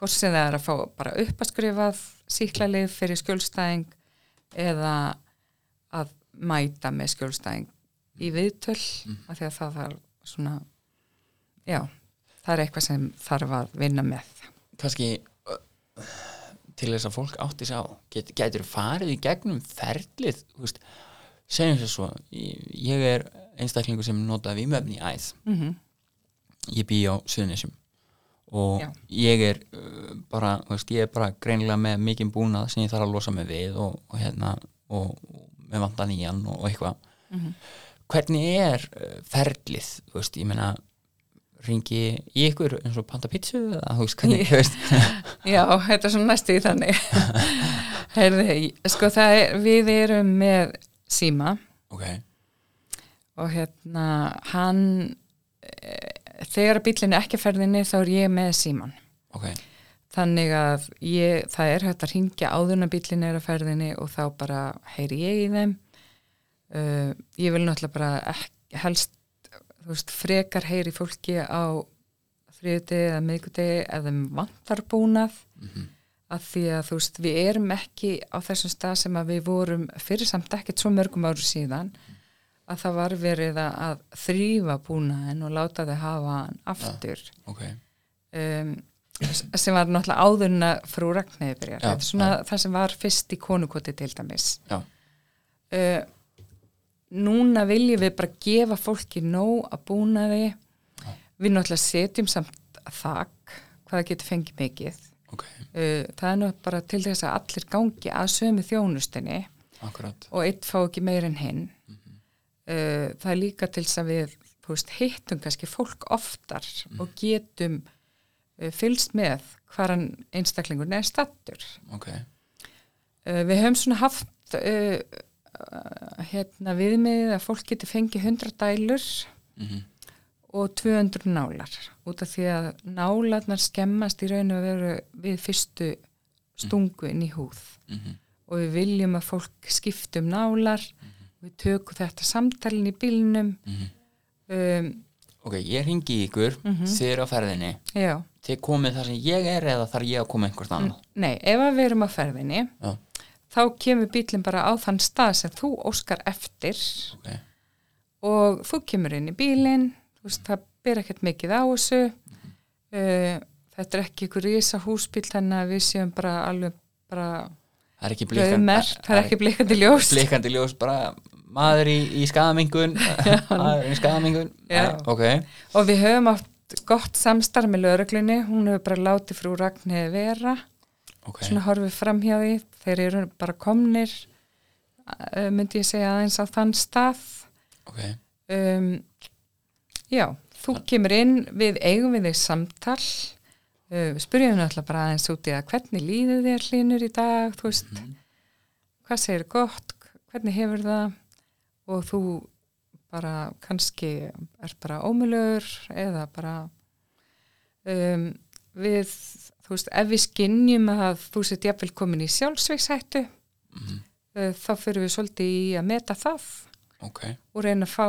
hvort sem það er að fá bara uppaskrifað síklarlið fyrir skjólstæðing eða að mæta með skjólstæðing í viðtöl Mm. af því að það þarf svona já, það er eitthvað sem þarf að vinna með. Kannski uh, til þess að fólk átti sig á get, getur farið í gegnum ferlið veist, segjum sér svo ég, er einstaklingu sem nota vímöfni í æð. Mm ég bý á Suðunisjum og Já. ég er uh, bara, veist, ég er bara greinilega með mikið búnað sem ég þarf að losa mig við og, og hérna og, og með vanda nýjan og, og eitthvað. Mhm. hvernig er uh, ferlið þú veist, ég meina ringi í ykkur eins og panta pítsu eða þú veist, hvernig, þú veist? Já, þetta er svona næstu í þannig. Heyrði, sko það er, við erum með síma. Ok, og hérna hann e, þegar bílinn er ekki ferðinni þá er ég með síman ok. Þannig að ég, það er hægt að ringja áður en bílinn er að ferðinni og þá bara heyri ég í þeim. Uh, ég vil náttúrulega bara ekki, helst veist, frekar heyri fólki á þriðdegi eða miðgudegi eða þeim vantar búnað. Mhm. að því að þú veist, við erum ekki á þessum stað sem að við vorum fyrir samt ekkert svo mörgum áru síðan að það var verið að- þrýfa búnaðin og láta þau hafa hann aftur ok, um, sem var náttúrulega áðurna frú Ragnæði byrjar. Er svona já. það sem var fyrst í konukoti til dæmis. Uh, núna viljum við bara gefa fólki nóg að búna þið. Við náttúrulega setjum samt þak hvað það getur fengið mikið. ok, Uh, það er nú bara til þess að allir gangi að sömu þjónustinni akkurat og eitt fá ekki meir en hinn. Uh, það er líka til þess að við veist, hittum kannski fólk oftar og getum uh, fylgst með hvaðan einstaklingur er stattur. ok, Uh, við höfum svona haft hérna viðmiðið að fólk getur fengið 100 dælur mhm, og 200 nálar út af því að nálarnar skemmast í raun og veru við fyrstu stungu inn í húð. Mhm, og við viljum að fólk skiptum nálar við tökum þetta samtalin í bílnum. Mhm. Um, ok, ég ringi ykkur Mhm. þið eru á ferðinni. Já, þið komið þar sem ég er eða þar ég að koma einhvert annað nei, ef við erum á ferðinni já, þá kemur bílinn bara á þann stað sem þú óskar eftir. Ok, og þú kemur inn í bílinn þú veist, það ber ekkert mikið á þessu. Uh, þetta er ekki ykkur rísa húsbíl þannig að við séum bara alveg bara það er ekki blikandi rauðmer, það er ekki ljós. blikandi ljós bara maður í, í skadamingun maður í skadamingun Já. ok, og við höfum átt gott samstarf með lögreglunni, hún hefur bara látið frú Ragnhildi vera. Ok. Svona horfið fram hjá því. Þeir eru bara komnir uh, myndi ég segja aðeins á þann stað. Ok, um, já, þú kemur inn við eigum við þig samtal. Uh, við spyrjum náttúrulega bara aðeins út í að hvernig líður þér hlínur í dag? Þú veist, hvað segir gott? Hvernig hefur það og þú bara kannski er bara ómulur eða bara um, við þú veist, ef við skinnjum að þú sett jafnvel komin í sjálfsveikshættu mhm, uh, þá fyrir við svolítið í að meta það ok. og reyna að fá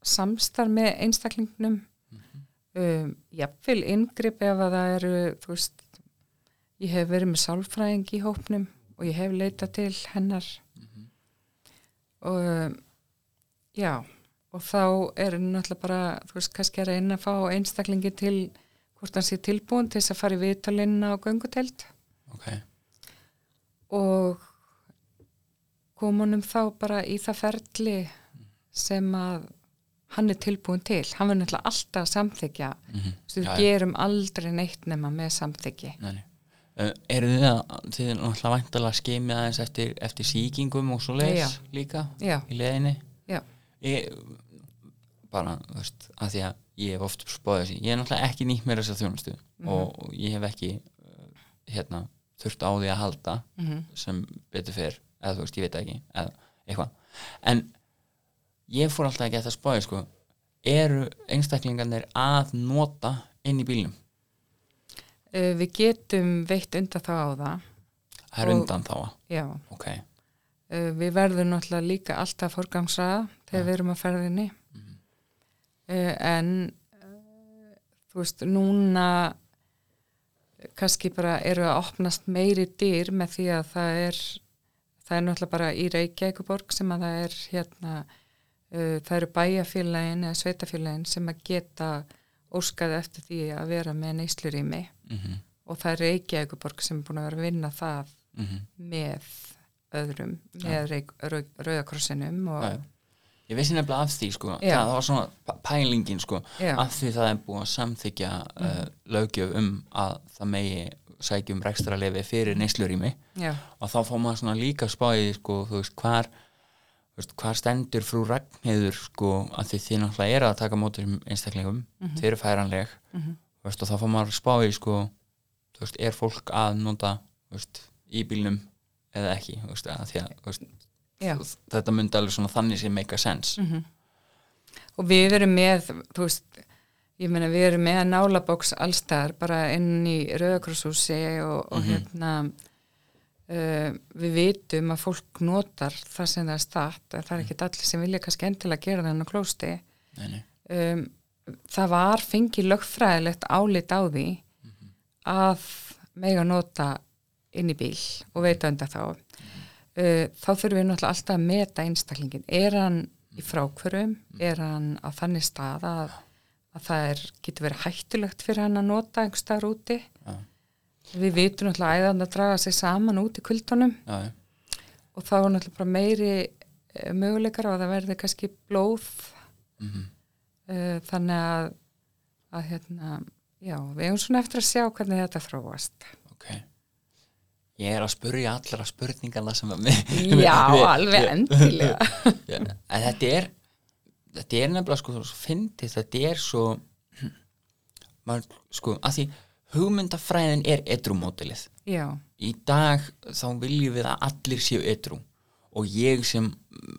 samstarf með einstaklingnum. Um, jafnvel inngrip ef að það eru þú veist ég hef verið með sálfræðing í hópnum og ég hef leitað til hennar. Og um, já og þá er náttúrulega bara þú veist kannski að reyna að fá einstaklingi til hvort hann sé tilbúin til þess að fara í viðtalinna og gönguteld ok, og komunum þá bara í það ferli sem að hann er tilbúin til. Hann verður náttúrulega alltaf að samþykja Mhm. Þú Já, já. gerum aldrei neitt nema með samþykki. Nei, eru þið að þið er náttúrulega væntalega skemið aðeins eftir, eftir síkingum og svo leiðis líka Já, í leiðinni? já, ég, bara, þú veist, að því að ég hef oft spáðið þessi, ég er náttúrulega ekki nýtt mér þessa þjónustu Mhm. og ég hef ekki uh, hérna, þurft á því að halda mm sem betur fyrr eða þú veist, ég veit það ekki eða eitthvað, en ég fór alltaf ekki að þetta spáði sko, eru einstaklingarnir að nota inn í bílnum? Uh, við getum veitt undan þá á það. Það er undan þá, já, ok við verðum náttúrulega líka alltaf forgangsraða þegar við erum að ferðinni Mhm. uh, en uh, þú veist, núna kannski bara eru að opnast meiri dyr með því að það er það er náttúrulega bara í Reykjavíkuborg sem að það er hérna uh, það eru bæjafélagin eða sveitafélagin sem að geta óskaði eftir því að vera með neyslurími mm og það er Reykjavíkuborg sem er búin að vera að vinna það -hmm. með öðrum, með Rauðakrossinum og. Ég vissi nefnilega af því sko, Já. það var svona pælingin sko, Já. af því það er búið að samþykja uh, lögjöf um að það megi sækjum rekstralefi fyrir neyslurími já, og þá fór maður svona líka spáið sko, þú veist, hvar veist, hvar stendur frú Ragnheiður sko, að því þið náttúrulega er að taka mótur einstaklingum, þið eru færanleg Mhm. þú veist, og þá fór maður spáið sko, veist, er fólk að nota veist, í bílnum eða ekki, veist, að að veist, þetta myndi alveg svona þannig sem make a sense. Mm og við erum með þú veist, ég meina við erum með nálabóks allstar bara inn í Rauðakrosshúsi og, og hérna uh, við vitum að fólk notar það sem það er statt en það er ekki allir sem vilja kannski endilega gera á klósti. Nei, nei. um, það var fengið lögfræðilegt álit á því að mega nota inn í bíl og veita undan þá uh, þá þurfum við náttúrulega alltaf að meta einstaklingin er hann í frákvörum er hann á þannig stað að, að það er, getur verið hættulegt fyrir hann að nota einhver staðar úti Já. við vitum náttúrulega að æðan að draga sig saman út í kvöldunum Já, já. og þá er náttúrulega bara meiri eh, möguleikar á að það verði kannski blóð Mhm. uh, þannig að, að hérna, já, við hefum svona eftir að sjá hvernig þetta þróast. ok ég er að spurja allra spurningana sem að mig Já, alveg endilega. en þetta er þetta er nefnilega sko fyndið, þetta er svo maður, sko, að því hugmyndafræðin er edrumótilið í dag þá viljum við að allir séu edru og ég sem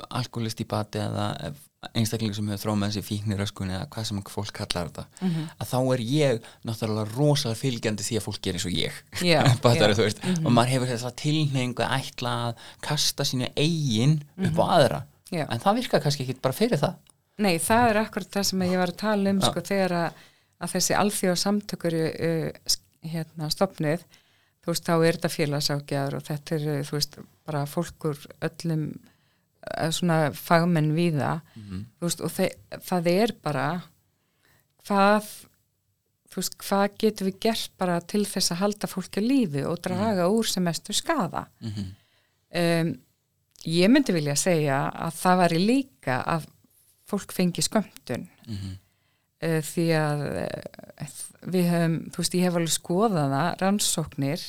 alkoholist í bati eða einstaklingur sem hefur þróð með þessi fíkniröskun eða hvað sem fólk kallar þetta Mhm. að þá er ég náttúrulega rosalega fylgjandi því að fólk gerir eins og ég Fattarðu, já. Mhm. þú veist, og maður hefur þess að tilhengu að ætla að kasta sínu eigin upp á aðra Mhm. Já. en það virkar kannski ekki bara fyrir það nei, það er akkurat það sem ég var að tala um, Já. sko, þegar að, að þessi alþjóða samtökur uh, hérna stopnið, þú veist, þá er þetta félagsákjaður og þetta er, þú veist, bara fólkur öllum svona fagmenn víða, Mhm. þú veist, og það er bara hvað veist, hvað getum við gert bara til þess að halda fólki á lífi og draga úr sem mestu skada mm um, ég myndi vilja segja að það væri líka að fólk fengi skömmtun. -hmm. uh, því að uh, við höfum, þú veist, ég hef alveg skoðað það rannsóknir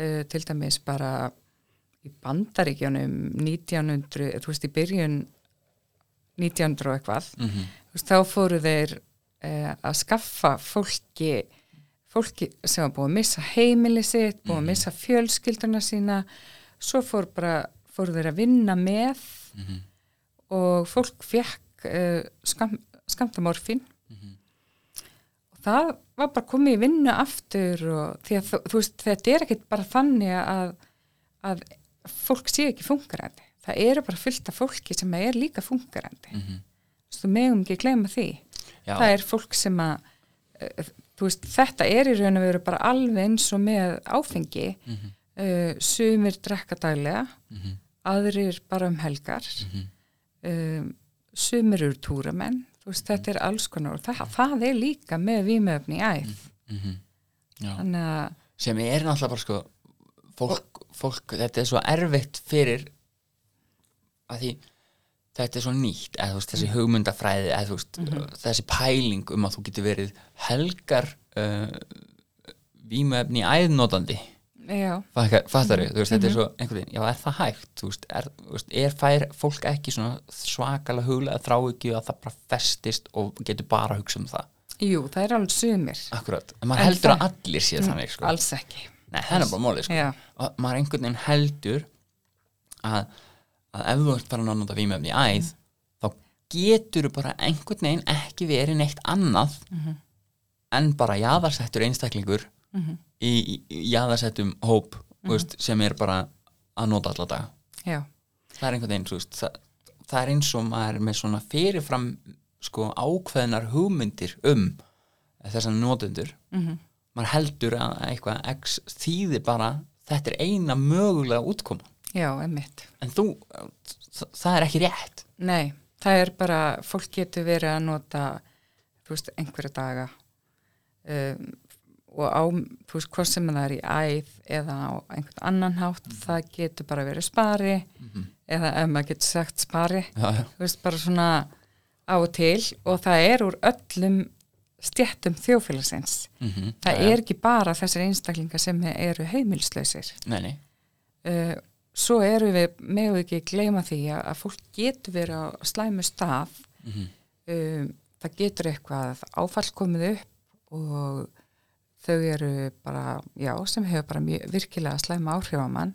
uh, til dæmis bara í bandaríkjónum 1900, þú veist, í byrjun 1900 og eitthvað Mhm. þú veist, þá fóru þeir uh, að skaffa fólki fólki sem var búið að missa heimili sitt, búið að missa fjölskylduna sína svo fór bara, fóru þeir að vinna með Mhm. og fólk fekk uh, skam, skamtamorfin Mhm. og það var bara komið í vinnu aftur og því að þú veist, þetta er ekkit bara þannig að, að fólk sé ekki funkarandi það eru bara fullt af fólki sem er líka funkarandi Mhm. þú megum ekki gleyma því Já. það er fólk sem að þú veist, þetta er í raun og veru bara alveg eins og með áfengi Mhm. uh, sumir drekka daglega Mhm. aðrir bara um helgar Mhm. um, sumir eru túramenn veist, þetta er alls konar og það, það er líka með vímöfni í æð Mhm. Þannig að sem er náttúrulega bara sko fólk, fólk, þetta er svo erfitt fyrir að því þetta er svo nýtt eða, þú veist, þessi hugmyndafræði eða, þú veist, þessi pæling um að þú getur verið helgar uh, vímuefni æðnótandi fattar þau, þú veist, þetta er svo einhvern veginn, já, er það hægt, þú veist, er, er fær fólk ekki svona svakalega huglega þrá ekki að það bara festist og getur bara að hugsa um það, jú, það er alveg sumir. Akkurat. En maður heldur það- að allir séð þannig, sko. alls ekki nei, það er bara mólið, sko. Og maður einhvern veginn heldur að, að ef þú ert bara að nota vímefni í æð þá getur þú bara einhvern veginn ekki verið neitt annað en bara jaðarsettur einstaklingur í, í, í jaðarsettum hóp mm veist, sem er bara að nota alla daga. Já, það er einhvern veginn, veist, það, það er eins og maður er með svona fyrirfram sko ákveðnar hugmyndir um þessan notendur Mhm. Maður heldur að eitthvað x þýðir bara þetta er eina mögulega útkoma. Já, emmitt en þú, það, er ekki rétt. Nei, það er bara, fólk getur verið að nota, þú veist, einhverja daga. Um, og á, þú veist, hvort sem það er í æð eða á einhvern annan hátt, það getur bara verið spari eða ef maður getur sagt spari, já, já. þú veist, bara svona á og til. Og það er úr öllum stjættum þjófélagsins. Mm Það er ekki bara þessir einstaklingar sem eru heimilslausir. nei, nei. uh, svo eru við með ekki gleyma því að, fólk getur verið á slæmu stað Mhm. um, það getur eitthvað áfall komið upp og þau eru bara, já, sem hefur bara mjög, virkilega slæma áhrif á mann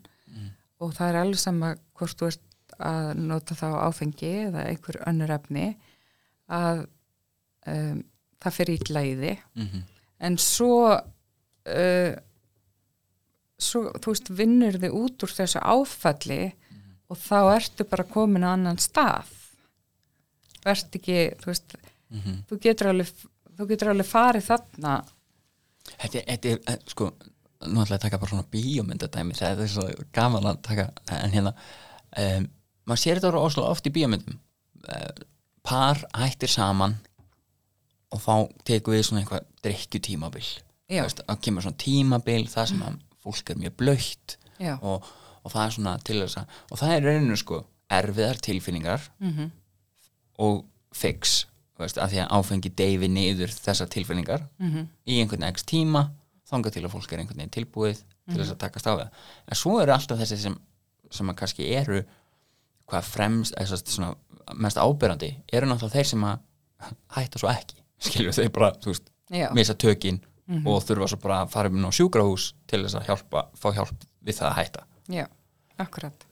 og það er alveg sama hvort þú ert að nota þá áfengi eða einhver önnur efni að um, það fer ítla í því Mm en svo uh, svo, þú veist, vinnur þið út úr þessu áfalli og þá ertu bara komin á annan stað. Verðt ekki, þú veist Mhm. þú getur alveg þú getur alveg farið þarna. Þetta, er- þetta er, eh, sko, nú ætla ég að taka bara svona bíómyndadæmi, það er svo gaman að taka, en hérna, um, maður sér þetta orða óslega oft í bíómyndum, uh, par hættir saman og þá tekur við svona eitthvað drikkjutímabil, Já. veist, að kemur svona tímabil, það sem að fólk er mjög blöytt og, og það er svona til þess að, og það er rauninu sko erfiðar tilfinningar mm og fix, veist, að því að áfengi deyfi niður þessar tilfinningar Mhm. í einhvern ekst tíma þangað til að fólk er einhvern veginn tilbúið til þess að takast á það en svo eru alltaf þessi sem, sem að kannski eru hvað fremst eða svo svona mest ábyrrandi eru náttúrulega þeir sem að hætta svo ekki skilju þeir bara, þú veist, já, missa tökin og þurfa svo bara að fara um á sjúkrahús til þess að hjálpa, fá hjálp við það að hætta. Já, akkurat.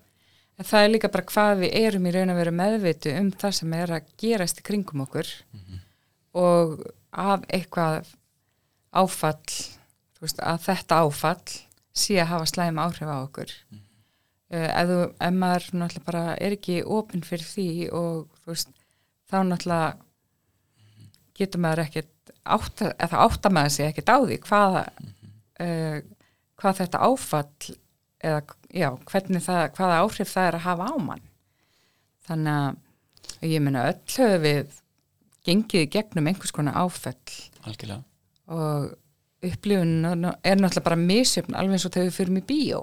En það er líka bara hvað við erum í raun að vera meðvitu um það sem er að gerast í kringum okkur. Og að eitthvað áfall þú veist, að þetta áfall sé að hafa slæm áhrif á okkur. Mm. ef, þú, ef maður náttúrulega bara er ekki opinn fyrir því og þú veist, þá náttúrulega getur maður ekkert átta, eða átta maður sig ekkert á því hvað uh, hvað þetta áfall eða já, hvernig það, hvaða áhrif það er að hafa á mann. Þannig að ég meina öll höfum við gengið gegnum einhvers konar áfell algjörlega. Og upplifun er náttúrulega bara misjöfn alveg eins og þegar við fyrum í bíó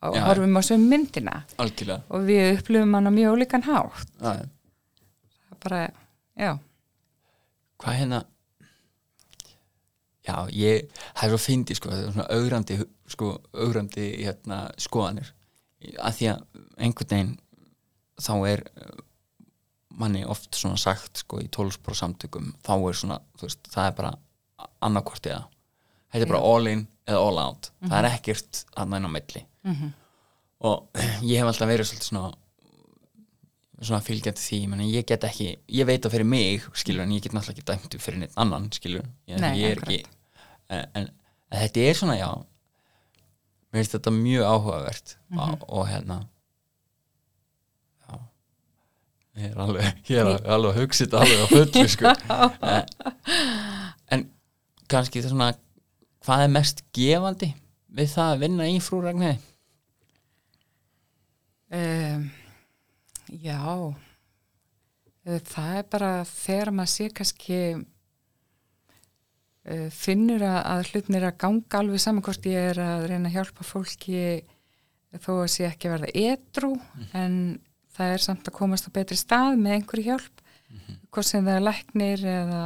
og Já. horfum á sömu myndina. Algjörlega. Og við upplifum hana mjög ólíkan hátt. Já, það er bara, já, hvað hérna? Já, ég, það er svo fyndi sko, það er svona augrandi sko, augrandi hérna, skoðanir. Að því að einhvern veginn þá er uh, manni oft svona sagt sko í 12 samtökum þá er svona, veist, það er bara annarkvort eða. Þetta er bara all in eða all out. Það er ekkert annað en á milli. Mhm. og ég hef alltaf verið svolítið svona svona fylgjandi því, meni, ég get ekki ég veit það fyrir mig, skilur, en ég get náttúrulega ekki dæmt fyrir neitt annan, skilur ég, Nei, ég er ekki en, en, en þetta er svona, já mér finnst þetta mjög áhugavert og, og hérna já ég er alveg, ég er alveg, alveg að hugsa þetta alveg á fullu, sko. En, en kannski það svona hvað er mest gefandi við það að vinna í frú Ragnhæði? um, já. Eh, það er bara þegar maður sé kannski uh, finnur að, að hlutnir að ganga alveg saman hvort ég er að reyna að hjálpa fólki þó að sé ekki að verða edru en það er samt að komast á betri stað með einhverju hjálp. Hvort sem það er læknir eða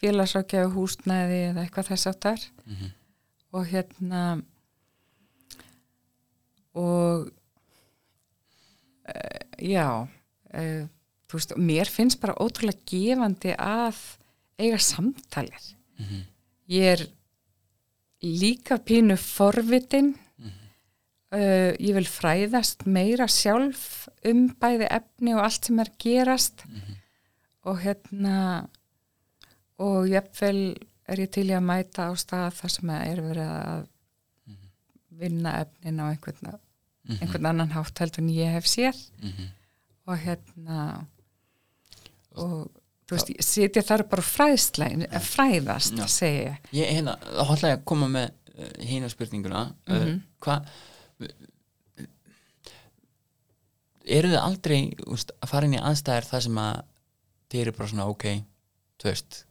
félagsrákjafu húsnæði eða eitthvað þess áttar Mhm. og hérna og já uh, þú veist, mér finnst bara ótrúlega gefandi að eiga samtalir. Mhm. ég er líka pínu forvitin. Uh, ég vil fræðast meira sjálf um bæði efni og allt sem er gerast. Og hérna og jafnvel er ég til að mæta á stað þar sem er verið að vinna efnin á einhvern, einhvern annan hátt heldur en ég hef séð Mhm. og hérna og þú veist, ég sitja þar bara fræðsla, fræðast, Já. segi ég Ég hérna, þá ætla ég að koma með uh, hína spurninguna uh, Mhm. hvað eru þið aldrei úst, að fara inn í aðstæðar þar sem að þið eru bara svona ok þú veist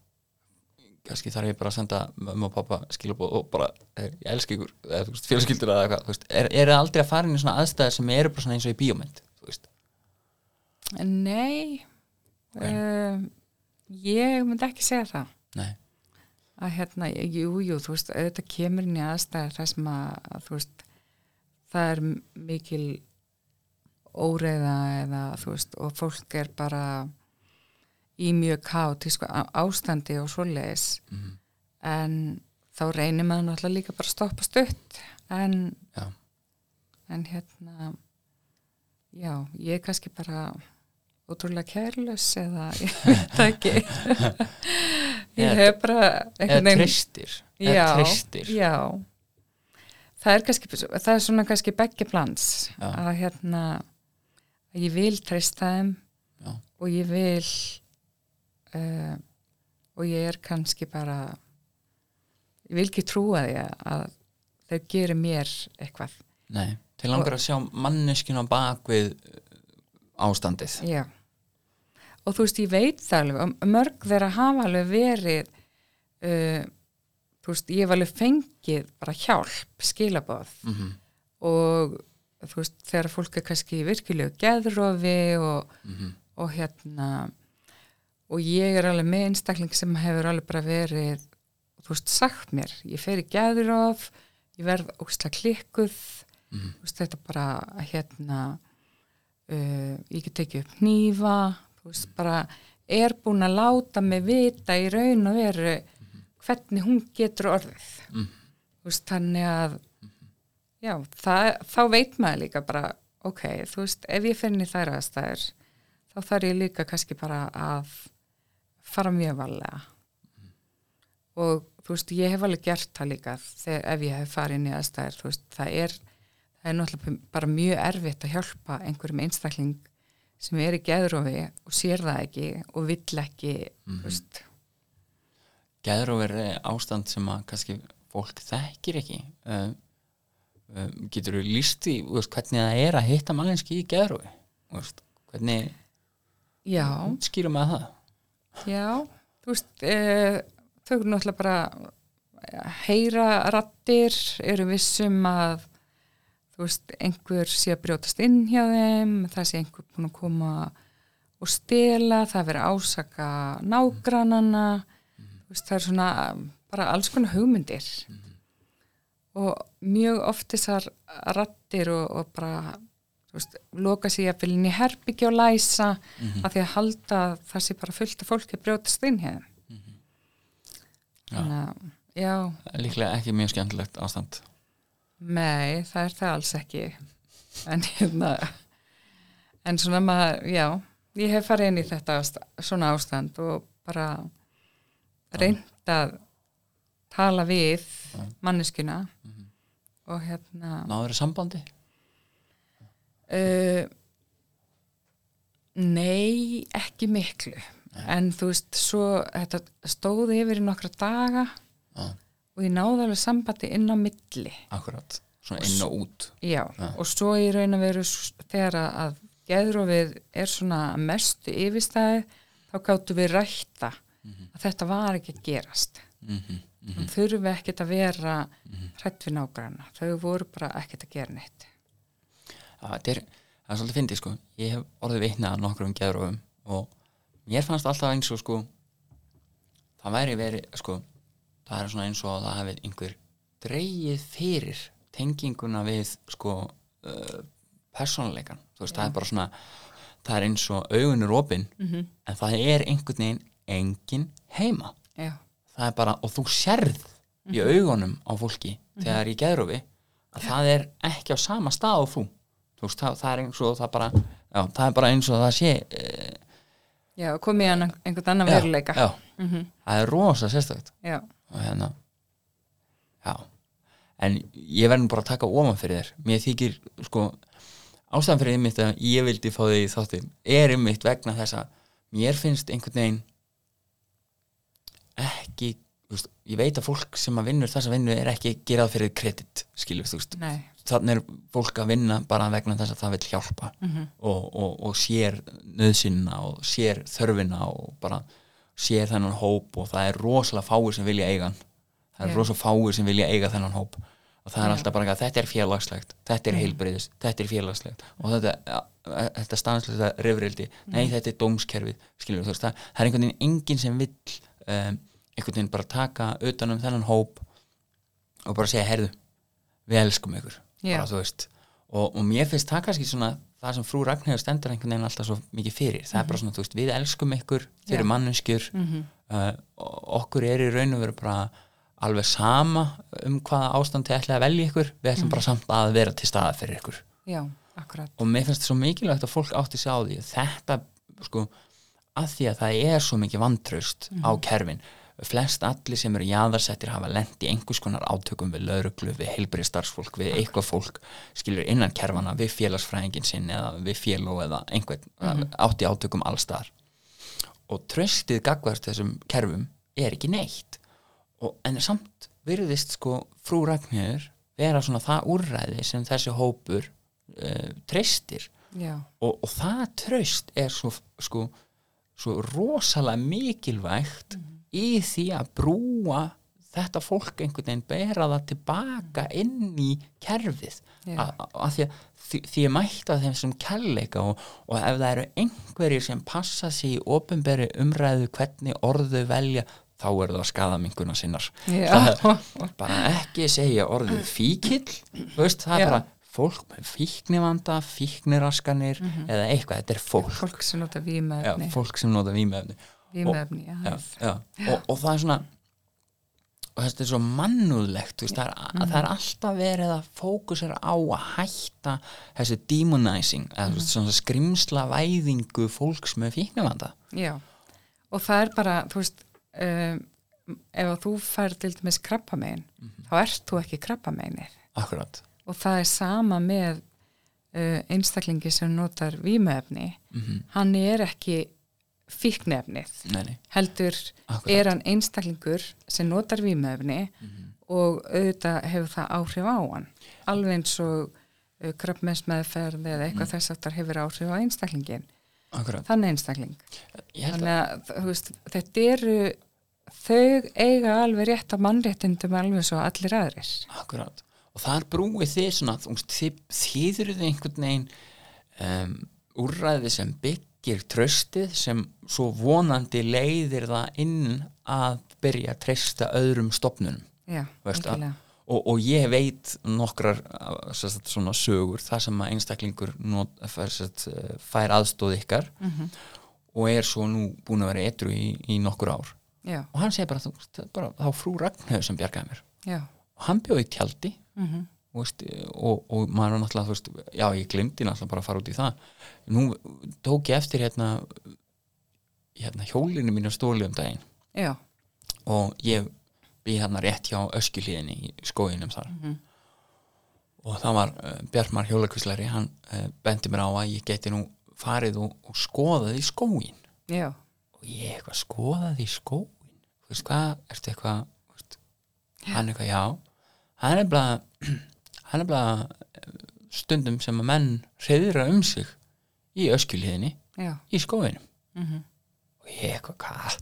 kannski þarf ég bara að senda mömmu og pappa skilabóð og bara, ég elska ykkur eða þú veist, fjölskyldur eða eitthvað, er, eru þið aldrei að fara inn í svona aðstæðar sem eru bara svona eins og í bíómynd, Nei uh, ég myndi ekki segja það. Nei, að hérna, jú, jú, þú veist auðvitað kemur inn í aðstæðar þar sem að, þú veist, það er mikil óreiða eða þú veist og fólk er bara í mjög kátísku ástandi og svoleiðis. Mhm. en þá reynir maður náttúrulega líka bara að stoppa stutt. En, já, en hérna já, ég er kannski bara ótrúlega kærlös eða ég veit ekki. Ég hef bara eða tristir eða tristir já. Það er kannski það er svona kannski begge plans að hérna að ég vil treysta þeim Já. og ég vil uh, og ég er kannski bara ég vil ekki trúa því að- þau gerir mér eitthvað. Nei, til langar að sjá manneskinu á bakvið ástandið. Já. Og þú veist ég veit það alveg og mörg þeirra hafa alveg verið uh, þú veist ég hef alveg fengið bara hjálp skilabóð mm og þú veist þegar fólk er kannski virkilegu geðrofi og, -hmm. og hérna og ég er alveg með einstakling sem hefur alveg bara verið þú veist sagt mér, ég fer í geðrof ég verð ógstlega klikkuð Mhm. þú veist þetta bara hérna uh, ég get tekið upp hnífa þú veist bara er búin að láta mig vita í raun og veru hvernig hún getur orðið Mhm. þú veist þannig að já, það, þá veit maður líka bara ok, þú veist, ef ég finn í þær aðstæður þá þarf ég líka kannski bara að fara mjög valega og þú veist, ég hef alveg gert það líka þegar ef ég hef farið inn í aðstæður þú veist, það er, það er náttúrulega bara mjög erfitt að hjálpa einhverjum einstakling sem er í geðrofi og sér það ekki og vill ekki þú veist, Geðróf er ástand sem að kannski fólk þekkir ekki. Uh, uh, getur þú líst í veist, hvernig það er að hitta mannenski í geðrófi hvernig já, skýrum að það Já, þú veist, e, þau eru náttúrulega bara heyra rattir, eru vissum að þú veist, einhver sé að brjótast inn hjá þeim, það sé einhver búin að koma og stela, það veri ásaka nágrannana, þú veist, það er svona bara alls konar hugmyndir. Og mjög oft þessar rattir og, og bara veist, loka sér að vilja inn í herbyggja og læsa að því að halda að það sé bara fullt af fólki að brjótast inn hér Já. þannig að já, líklega ekki mjög skemmtilegt ástand. Nei, það er það alls ekki. En hérna en svona maður, já ég hef farið inn í þetta ásta, svona ástand og bara reynd að tala við manneskuna og hérna náður það sambandi Uh, nei, ekki miklu. En þú veist, svo þetta stóði yfir í nokkra daga Já. og ég náði alveg sambandi inn á milli. Akkurat, svona inn og út. Já, Já. og svo í raun að veru þegar að- geðrofið er svona mestu yfirstæði þá gáttu við rætta að þetta var ekki að gerast. Mm -hmm. mm þurfi ekkert að vera hrætt við nágranna, þau voru bara ekkert að gera neitt það er, það er svolítið fyndið sko. Ég hef orðið vitnað að nokkrum geðrófum og mér fannst alltaf eins og sko það væri verið sko það er svona eins og það hefði einhver dreigið fyrir tenginguna við sko uh, persónuleikan, þú veist, það er bara svona það er eins og augunur opinn Mhm. en það er einhvern veginn engin heima. Já, það er bara, og þú sérð í augunum á fólki þegar í geðrófi að það er ekki á sama stað og þú veist, það, það er eins og það bara já, það er bara eins og það sé e, já komið í einhvern annan veruleika. já, Mhm. það er rosa sérstakt. Já, og hérna já, en ég verð nú bara að taka ofan fyrir þér. Mér þykir, sko ástæðan fyrir einmitt að ég vildi fá þig í þáttin er einmitt vegna þess að mér finnst einhvern veginn ekki veist, ég veit að fólk sem að vinnur þessa vinnu er ekki gerað fyrir kredit skilur, þú veist, nei þannig er fólk að vinna bara vegna þess að það vil hjálpa Mhm. og, og, og sér nöðsynna og sér þörfina og bara sér þennan hóp og það er rosalega fáir sem vilja eiga það er Já. rosalega fáir sem vilja eiga þennan hóp og það er Já. alltaf bara að þetta er félagslegt þetta er Mhm. heilbreyðis, þetta er félagslegt og þetta, ja, þetta stanslega rifrildi, nei Mhm. þetta er dómskerfið skilur þú veist, það, það er einhvern veginn enginn sem vill um, einhvern veginn bara taka utan um þennan hóp og bara segja, herðu við elskum ykkur. Bara, og, og mér finnst það kannski svona það sem frú Ragnhjóður stendur einhvern veginn alltaf svo mikið fyrir, það er bara svona, þú veist, við elskum ykkur þeir eru manneskjur Mhm. uh, og okkur er í raun og veru bara alveg sama um hvaða ástand þið ætlaði að velja ykkur. Við ætlum bara samt að vera til staða fyrir ykkur. Já, og mér finnst það svo mikilvægt að fólk átti sig á því. Þetta, sko að því að það er svo mikið vantraust á kerfin flest allir sem eru jaðarsettir hafa lent í einhvers konar átökum við lauruglu, við heilbrið starfsfólk við eitthvað fólk, skilur innan kerfana við félagsfræðingin sinn eða við féló eða einhvern átti átökum allstar og tröstið gagvart þessum kerfum er ekki neitt. Og, en samt virðist sko frú Ragnhjöður vera svona það úrræði sem þessi hópur uh, treystir. Já, og, og það tröst er svo sko svo rosalega mikilvægt í því að brúa þetta fólk einhvern veginn bera það tilbaka inn í kerfið Já. A- a- að því að því, því að þeim sem kærleika og, og ef það eru einhverjir sem passa sig í ofinberi umræðu hvernig orðu velja þá er það skadaminguna sinnar Já. Það- bara ekki segja orðið fíkill veist, það er Já. bara fólk með fíknivanda, fíkniraskanir eða eitthvað, þetta er fólk fólk sem nota já, vímefni Vímöfni, já, já, já. Og, og það er svona og þetta er svo mannúðlegt veist, það, er, það er alltaf verið að fókusera á að hætta þessu demonizing eða mm. svona skrimsla væðingu fólks með fíknivanda. Já, og það er bara, þú veist, um, ef þú fær til dæmis krabbamegin, þá ert þú ekki krabbameinir. akkurat. Og það er sama með uh, einstaklingi sem notar vímöfni, mm hann er ekki fíknefnið. nei, nei, Heldur akkurat er hann einstaklingur sem notar vímöfni og auðvitað hefur það áhrif á hann. Alveg eins og uh, krabbmeinsmeðferð eða eitthvað þess aftar hefur áhrif á einstaklingin. akkurat Þannig einstakling. að, Þannig að veist, þetta eru þau eiga alveg rétt á mannréttindum alveg svo allir aðrir. akkurat og það er brúið þið svona þýður þið einhvern veginn um, úrræði sem byggir tröstið sem svo vonandi leiðir það inn að byrja að treysta öðrum stopnunum Já, og, og ég veit nokkrar sem sagt, svona sögur það sem að einstaklingur not, fær, sem sagt, uh, fær aðstóð ykkar Mhm. og er svo nú búin að vera etru í, í nokkur ár. Já, og hann segir bara, bara þá frú Ragnhauð sem bjargaði mér. Já. og hann bjóði tjaldi. Mm og, veist, og, og maður var náttúrulega veist, já ég glimti náttúrulega bara að fara út í það. Nú tók ég eftir hérna, hérna hjólinu mínu stóli um daginn. Já, og ég býð hérna rétt hjá öskjuhlíðinni í skóginum þar. Mhm. og það var uh, Bjartmar hjólakvíslari hann uh, bendi mér á að ég geti nú farið og, og skoðað í skógin já, og ég eitthvað skoðað í skógin þú veist hvað, ertu eitthvað hann eitthvað já. Hann er bara hann er bara stundum sem að menn reyðra um sig í öskjuliðinni í skóginum Mm og ég eitthvað, hvað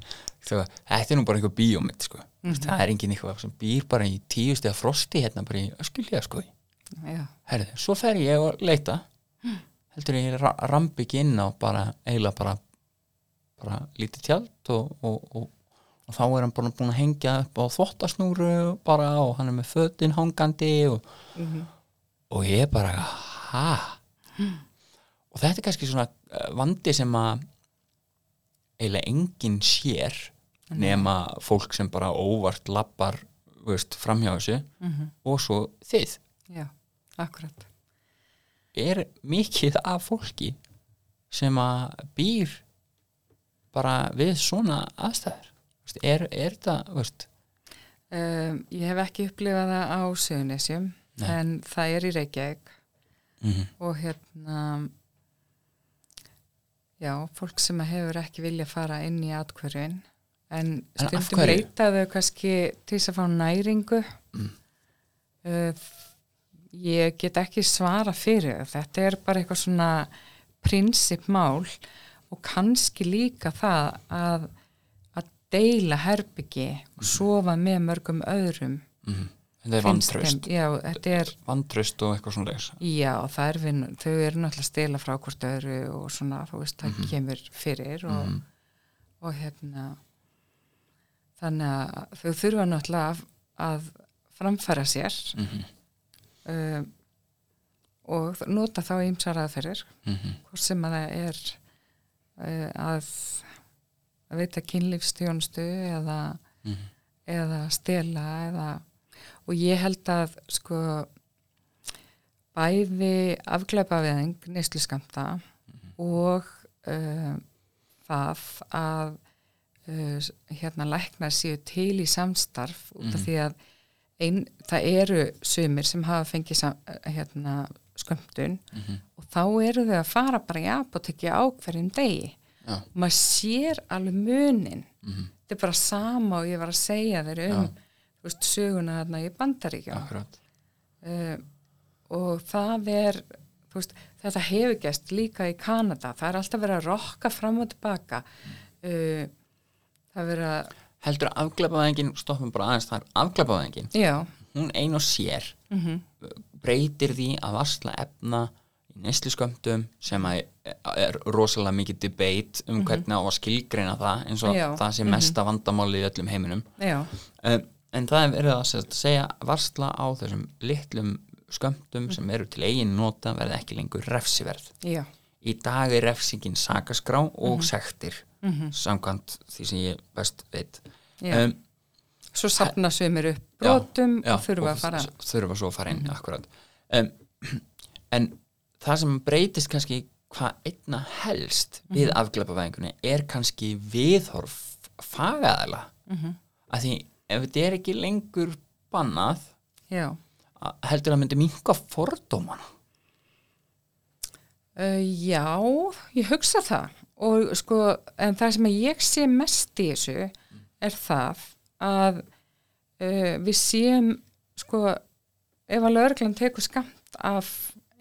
þetta er nú bara eitthvað bíómynd sko. mm Mhm. það er enginn eitthvað sem býr bara í tíu stega frosti hérna bara í öskjuliða sko. Já, herðu, svo fer ég og leita heldur ég ra rambi ekki inn á bara eiginlega bara, bara lítið tjald og, og, og, og þá er hann bara búin að hengja upp á þvottasnúru bara og hann er með fötin hangandi og, og ég er bara ha? Og þetta er kannski svona eh, vandi sem að eiginlega enginn sér nema fólk sem bara óvart lappar framhjá þessu og svo þið. Já, akkurat. Er mikið af fólki sem að býr bara við svona aðstæður Veist, er, er þetta veist, um, ég hef ekki upplifað það á Nei. en það er í Reykjavík mm og hérna já, fólk sem hefur ekki vilja fara inn í atkverfin en stundum leitaðu kannski til þess að fá næringu Mm. uh, ég get ekki svara fyrir það. þetta er bara eitthvað svona prinsipmál og kannski líka það að að deila herbyggi og sofa með mörgum öðrum. Mm, þetta er vantraust. já, þetta er vantraust og eitthvað svona legs Já, það er vinn, þau eru náttúrulega að stela frá hvort öðru og svona, þú veist, það Mhm. kemur fyrir og, og hérna þannig að þau þurfa náttúrulega að, að framfæra sér. Mm um, og nota þá ýmsar aðferðir, -hmm. hvort sem að það er uh, að að veita kynlífstjónustu eða, Mhm. eða stela eða og ég held að sko bæði afglæpaveðing neysluskamta og uh, það að uh, hérna læknar séu til í samstarf út af því að ein, það eru sumir sem hafa fengið sam, hérna, skömmtun og þá eru þau að fara bara í apotekki á hverjum degi Já. og maður sér alveg munin. Mhm. þetta er bara sama og ég var að segja þeir um veist, söguna þarna í bandaríkjum akkurat. Uh, og það er veist, þetta hefur gæst líka í Kanada, það er alltaf verið að rokka fram og tilbaka. Uh, það er verið að heldur að afglæpaðingin, stoppum bara aðeins þar afglæpaðingin, já, hún ein og sér mm breytir því að varsla efna í neysluskömmtum sem er rosalega mikið debate um hvernig á að skilgreina það eins og Mhm. Já. það sé mesta vandamáli í öllum heiminum. Já, um, en það er verið að sem sagt, segja varsla á þessum litlum skömmtum sem eru til eigin nota verði ekki lengur refsiverð. Já. Í dag er refsingin sakaskrá Mhm. og sektir samkvæmt því sem ég best veit. Já. um, svo sapna sömur upp brotum já, og þurfa að fara. s- þurfa svo að fara inn, akkurat. Um, en það sem breytist kannski hvað einna helst við afglæpavæðingunni er kannski viðhorf fagaðala Mhm. að því ef þetta er ekki lengur bannað já, heldur að myndi minka fordómana? Uh, já ég hugsa það. Og sko, en það sem ég sé mest í þessu er það að uh, við séum sko, ef að lögreglan tekur skamt af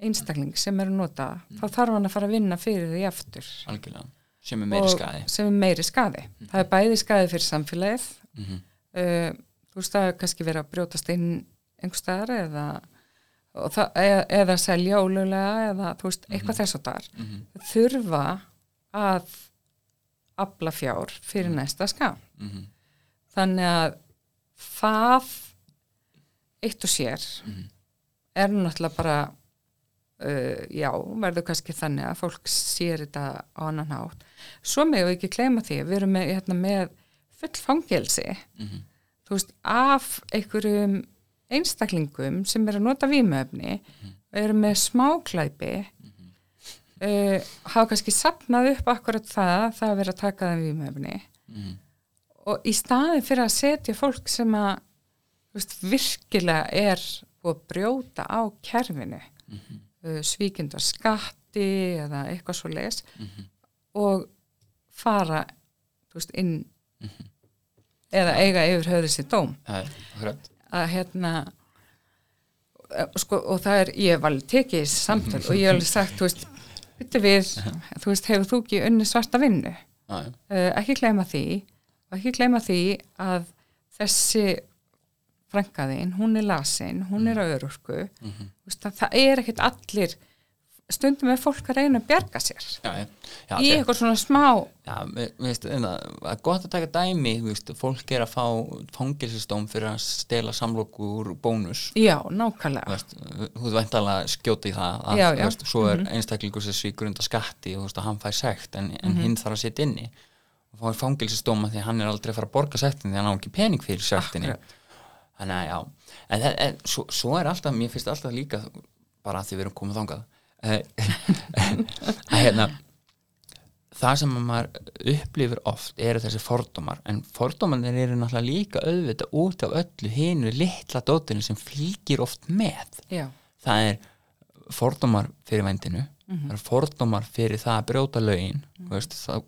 einstakling sem er að nota, þá þarf hann að fara að vinna fyrir því aftur. Algjörlega, sem er meiri og sem er meiri skadi það er bæði skadi fyrir samfélagið. Mhm. uh, þú veist er kannski verið að brjótast inn einhver staðar eða, og eða, eða selja ólöglega eða þú veist eitthvað þess að þar. Mhm. þurfa að afla fjár fyrir næsta skam. Mhm. þannig að það eitt og sér er náttúrulega bara uh, já, verður kannski þannig að fólk sér þetta á annan hátt. Svo með við ekki gleyma því við erum með, hérna, með full fangelsi. Mhm. þú veist, af einhverjum einstaklingum sem er að nota vímöfni og eru með smáklæpi uh, hafa kannski sapnað upp akkurat það, það að vera að taka það vímöfni Mhm. og í staðin fyrir að setja fólk sem að veist, virkilega er að brjóta á kerfinu mm -hmm. svíkindar skatti eða eitthvað svo les og fara veist, inn eða eiga yfir höfðu sér dóm. Að hérna eh, sko, og það er, ég alveg tekið þessi samtöl og ég hef alveg sagt, þú veist við, þú veist, hefur þú ekki unni svarta vinnu? Uh, ekki gleyma því og ekki gleyma því að þessi frænkaðin, hún er lasin hún er á örorku mm -hmm. það, er ekkert allir stundum er fólk að reyna að bjarga sér. Já, já, í eitthvað svona smá Já, finnst það er gott að taka dæmi, veist, fólk er að fá fangilsistóm fyrir að stela samloku úr bónus. Já, nákvæmlega. Veist, þú veist væntalega skjóta í það að, Já. Veist, svo er einstaklingur sem svíkur undan skatti og að hann fær sekt en, en hinn þarf að setja inni. Og fá fangilsistóma því að hann er aldrei að fara að borga sektin því að hann á ekki pening fyrir sektinni. Akkurat. Þannig að já. En, en, svo, svo er alltaf, mér finnst alltaf líka bara að því við erum komið þangað eh, að hérna það sem að maður upplifir oft eru þessi fordómar. En fordómanir eru náttúrulega líka auðvitað út af öllu hinu litla dótinu sem fylgir oft með. Já, það er fordómar fyrir vendinu það er fordómar fyrir það að brjóta lögin mm veist, það,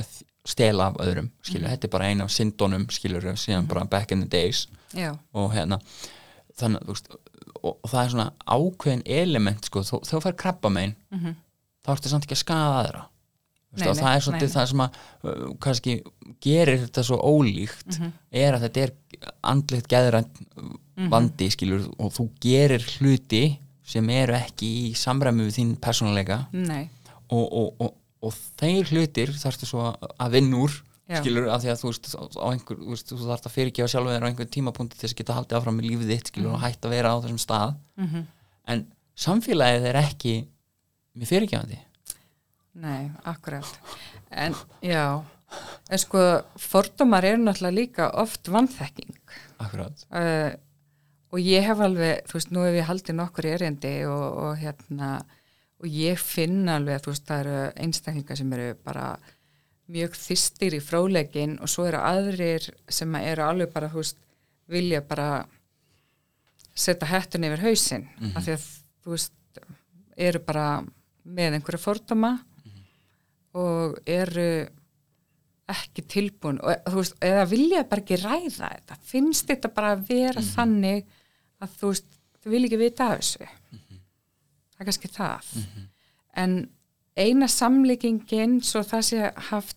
að stela af öðrum skilur, þetta er bara eina af syndónum skilur, síðan bara back in the days. Já, og hérna þannig, þú veist, og, og það er svona ákveðin element, sko, þó, þó fær krabba megin, Mhm. þá ertu samt ekki að skaða aðra. Þú Nei, og nei, það er svolítið það sem að uh, kannski gerir þetta svo ólíkt Mhm. er að þetta er andlegt geðrænt Mhm. vandi skilur og þú gerir hluti sem eru ekki í samræmi við þín persónuleika. Nei. Og, og, og, og þeir hlutir þarfstu svo að vinna úr Já. skilur af því að þú veist, á einhver, þú, veist þú þarft að fyrirgefa sjálfur þér á einhver tímapunkti til þess að geta haldið áfram með lífið þitt skilur og hætt að vera á þessum stað Mhm. en samfélagið er ekki með fyrirgefandi Nei, akkurat. En já, en sko fordómar eru náttúrulega líka oft vannþekking akkurat uh, og ég hef alveg, þú veist, nú hef ég haldið nokkur erindi og, og hérna og ég finn alveg, þú veist, það eru einstaklingar sem eru bara mjög þystir í fráleikin og svo eru aðrir sem eru alveg bara, veist, vilja bara setja hettun yfir hausinn. Af því að, þú veist, eru bara með einhverja fordóma og eru ekki tilbúin og veist, eða vilja bara ekki ræða þetta. Finnst þetta bara að vera þannig að þú veist, þú vil ekki vita af þessu það er kannski það. En eina samlíkingin svo það sé haft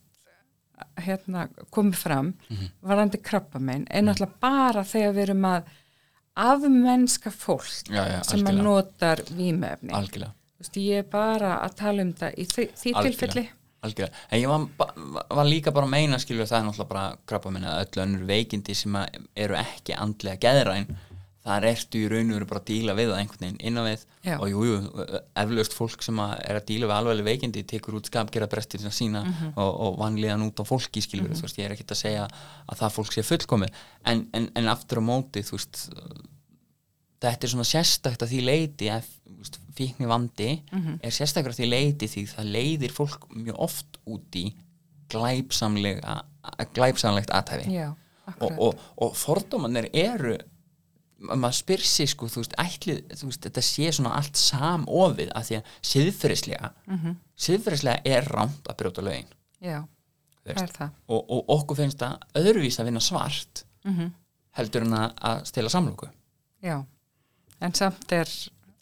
hérna komið fram varandi krabbamenn er náttúrulega bara þegar við erum að afmennska fólk já, já, sem að algjörlega, notar vímöfni algjörlega, Þú veist, ég er bara að tala um það í því, því tilfelli. Algjörlega. en ég var, var líka bara að meina skilur það er náttúrulega bara krabba minna öll önnur veikindi sem að eru ekki andlega geðræn þar ertu í raun og veru bara að díla við það einhvern veginn innan við Já. og jú, jú, eflaust fólk sem er að díla við alveglega veikindi tekur út skapgera brestir sína Mhm. og, og vanlíðan út á fólki skilur þú veist, ég er ekkert að segja að það fólk sé fullkomið en, en, en aftur á móti þú veist þetta er svona sérstakt að því leiti að fíkni vandi Mhm. er sérstaklega að því leiti því það leiðir fólk mjög oft út í glæpsamlegt aðtæfi og, og, og fordómanir eru maður spyr sig sko þú veist, ætlið, þú veist, þetta sé svona allt samofið að því að siðferðislega Mhm. siðferðislega er rámt að brjóta lögin. Já, það er það. Og, og okkur finnst það öðruvís að vinna svart mm heldur en að, stela samlóku Já, en samt er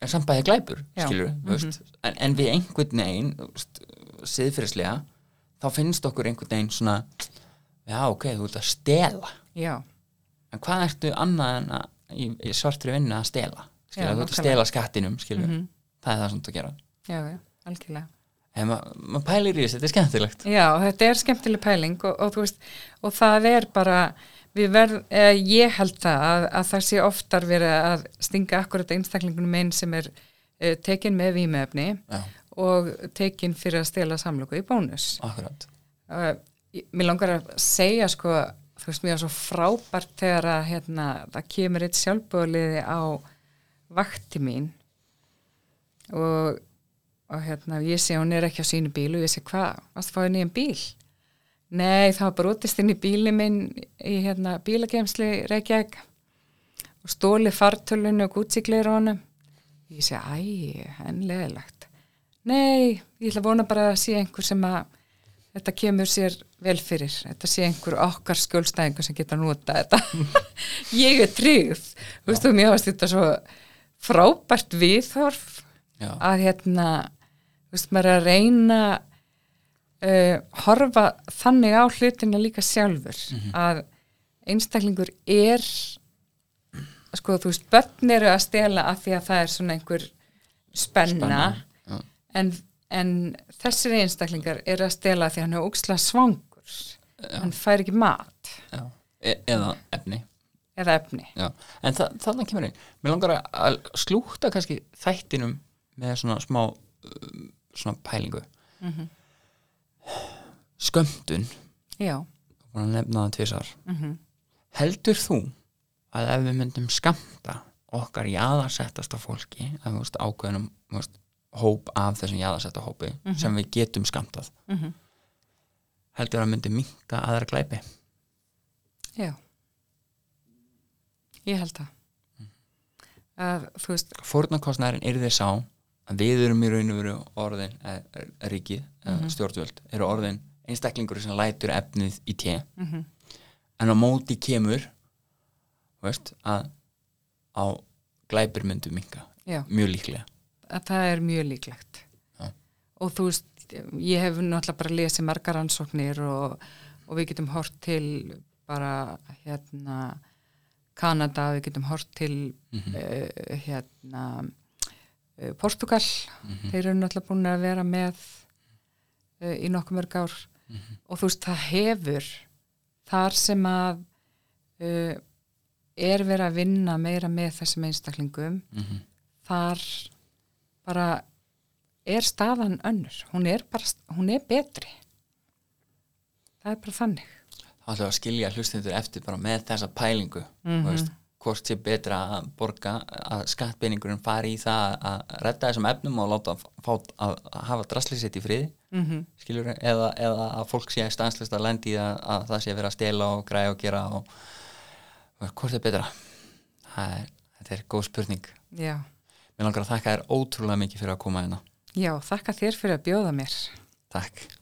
en samt bæði glæpur, Já. skilur mm en, en við einhvern veginn siðferðislega þá finnst okkur einhvern veginn svona já ok, þú ert að stela. Já, en hvað ertu annað en að í, í svartri vinnu að stela þú ert að stela skattinum skilur, Mhm. það er það sem þú gera. Já, já, algjörlega. En maður ma pælir í þessu, þetta er skemmtilegt. Já, þetta er skemmtileg pæling og, og, þú veist, og það er bara við verð, eh, ég held það að, að það sé oftar verið að stinga akkurat einstaklingunum einn sem er eh, tekin með vímefni já, og tekin fyrir að stela samlöku í bónus. Akkurat. Uh, ég- mér langar að segja sko, þú veist, mér er svo frábært þegar að hérna, það kemur eitt sjálfbúðliði á vakti mín og, og hérna, ég sé hún er ekki á sínu bíl og ég sé hvað, varst að fá nýjan bíl? Nei, það var brotist inn í bíli minn í hérna, bílagemsli Reykjavík og stóli fartölunni og gútsikleir á honum ég sé, æ, en leðilegt nei, ég ætla að vona bara að sé einhver sem að þetta kemur sér vel fyrir. Þetta sé einhver okkar skjólstæðingur sem geta nota þetta. Ég er tryggð. Þú veist þú, mér varst þetta svo frábært viðhorf já, að hérna þú veist maður er að reyna uh, horfa þannig á hlutina líka sjálfur. Að einstaklingur er sko þú veist börn eru að stela af því að það er svona einhver spenna, já, en, en þessir einstaklingar er að stela því hann er óksla svangur. Hann fær ekki mat. Já. E eða efni. Eða efni. Já. en þa þannig kemur inn. Mér langar að- slúta kannski þættinum með svona smá svona pælingu. Skömmtun. Já, búin að nefna það tvisar Mhm. heldur þú að ef við myndum skamta okkar jaðarsettasta fólki að ákveðnum veist, hóp af þessum jaðarsetta hópi sem við getum skamtað Mhm. heldur að myndi minka aðra glæpi. Já. Ég held það. Að þú veist fórnarkostnærin er þeir sá að við erum í raun og veru orðin eh, ríkið, mm stjórnvöld eru orðin einstaklingur sem lætur efnið í té. Mhm. en á móti kemur veist, að á glæpir myndu minka já, mjög líklega að það er mjög líklegt. Já. og þú veist ég hef náttúrulega bara lesið margar ansóknir og, og við getum hort til bara hérna Kanada, við getum hort til uh, hérna uh, Portugal. Þeir eru náttúrulega búin að vera með uh, í nokkuð mörg ár. Og þú veist það hefur þar sem að er verið að vinna meira með þessum einstaklingum Mhm. þar bara er staðan önnur. Hún er bara, hún er betri. Það er bara þannig. Ætlum við að skilja hlustindur eftir bara með þessa pælingu mm veist, hvort sé betra að borga að skattbeiningurinn fari í það að redda þessum efnum og láta fá að hafa drastlið sitt í friði mm -hmm. skilur, eða, eða að fólk sé stanslist að lendi að, að það sé að vera að stela og græja og gera og, og hvort er betra? Það er, þetta er góð spurning. Já. Mér langar að þakka þér ótrúlega mikið fyrir að koma hérna. Já, þakka þér fyrir að bjóða mér. Takk takk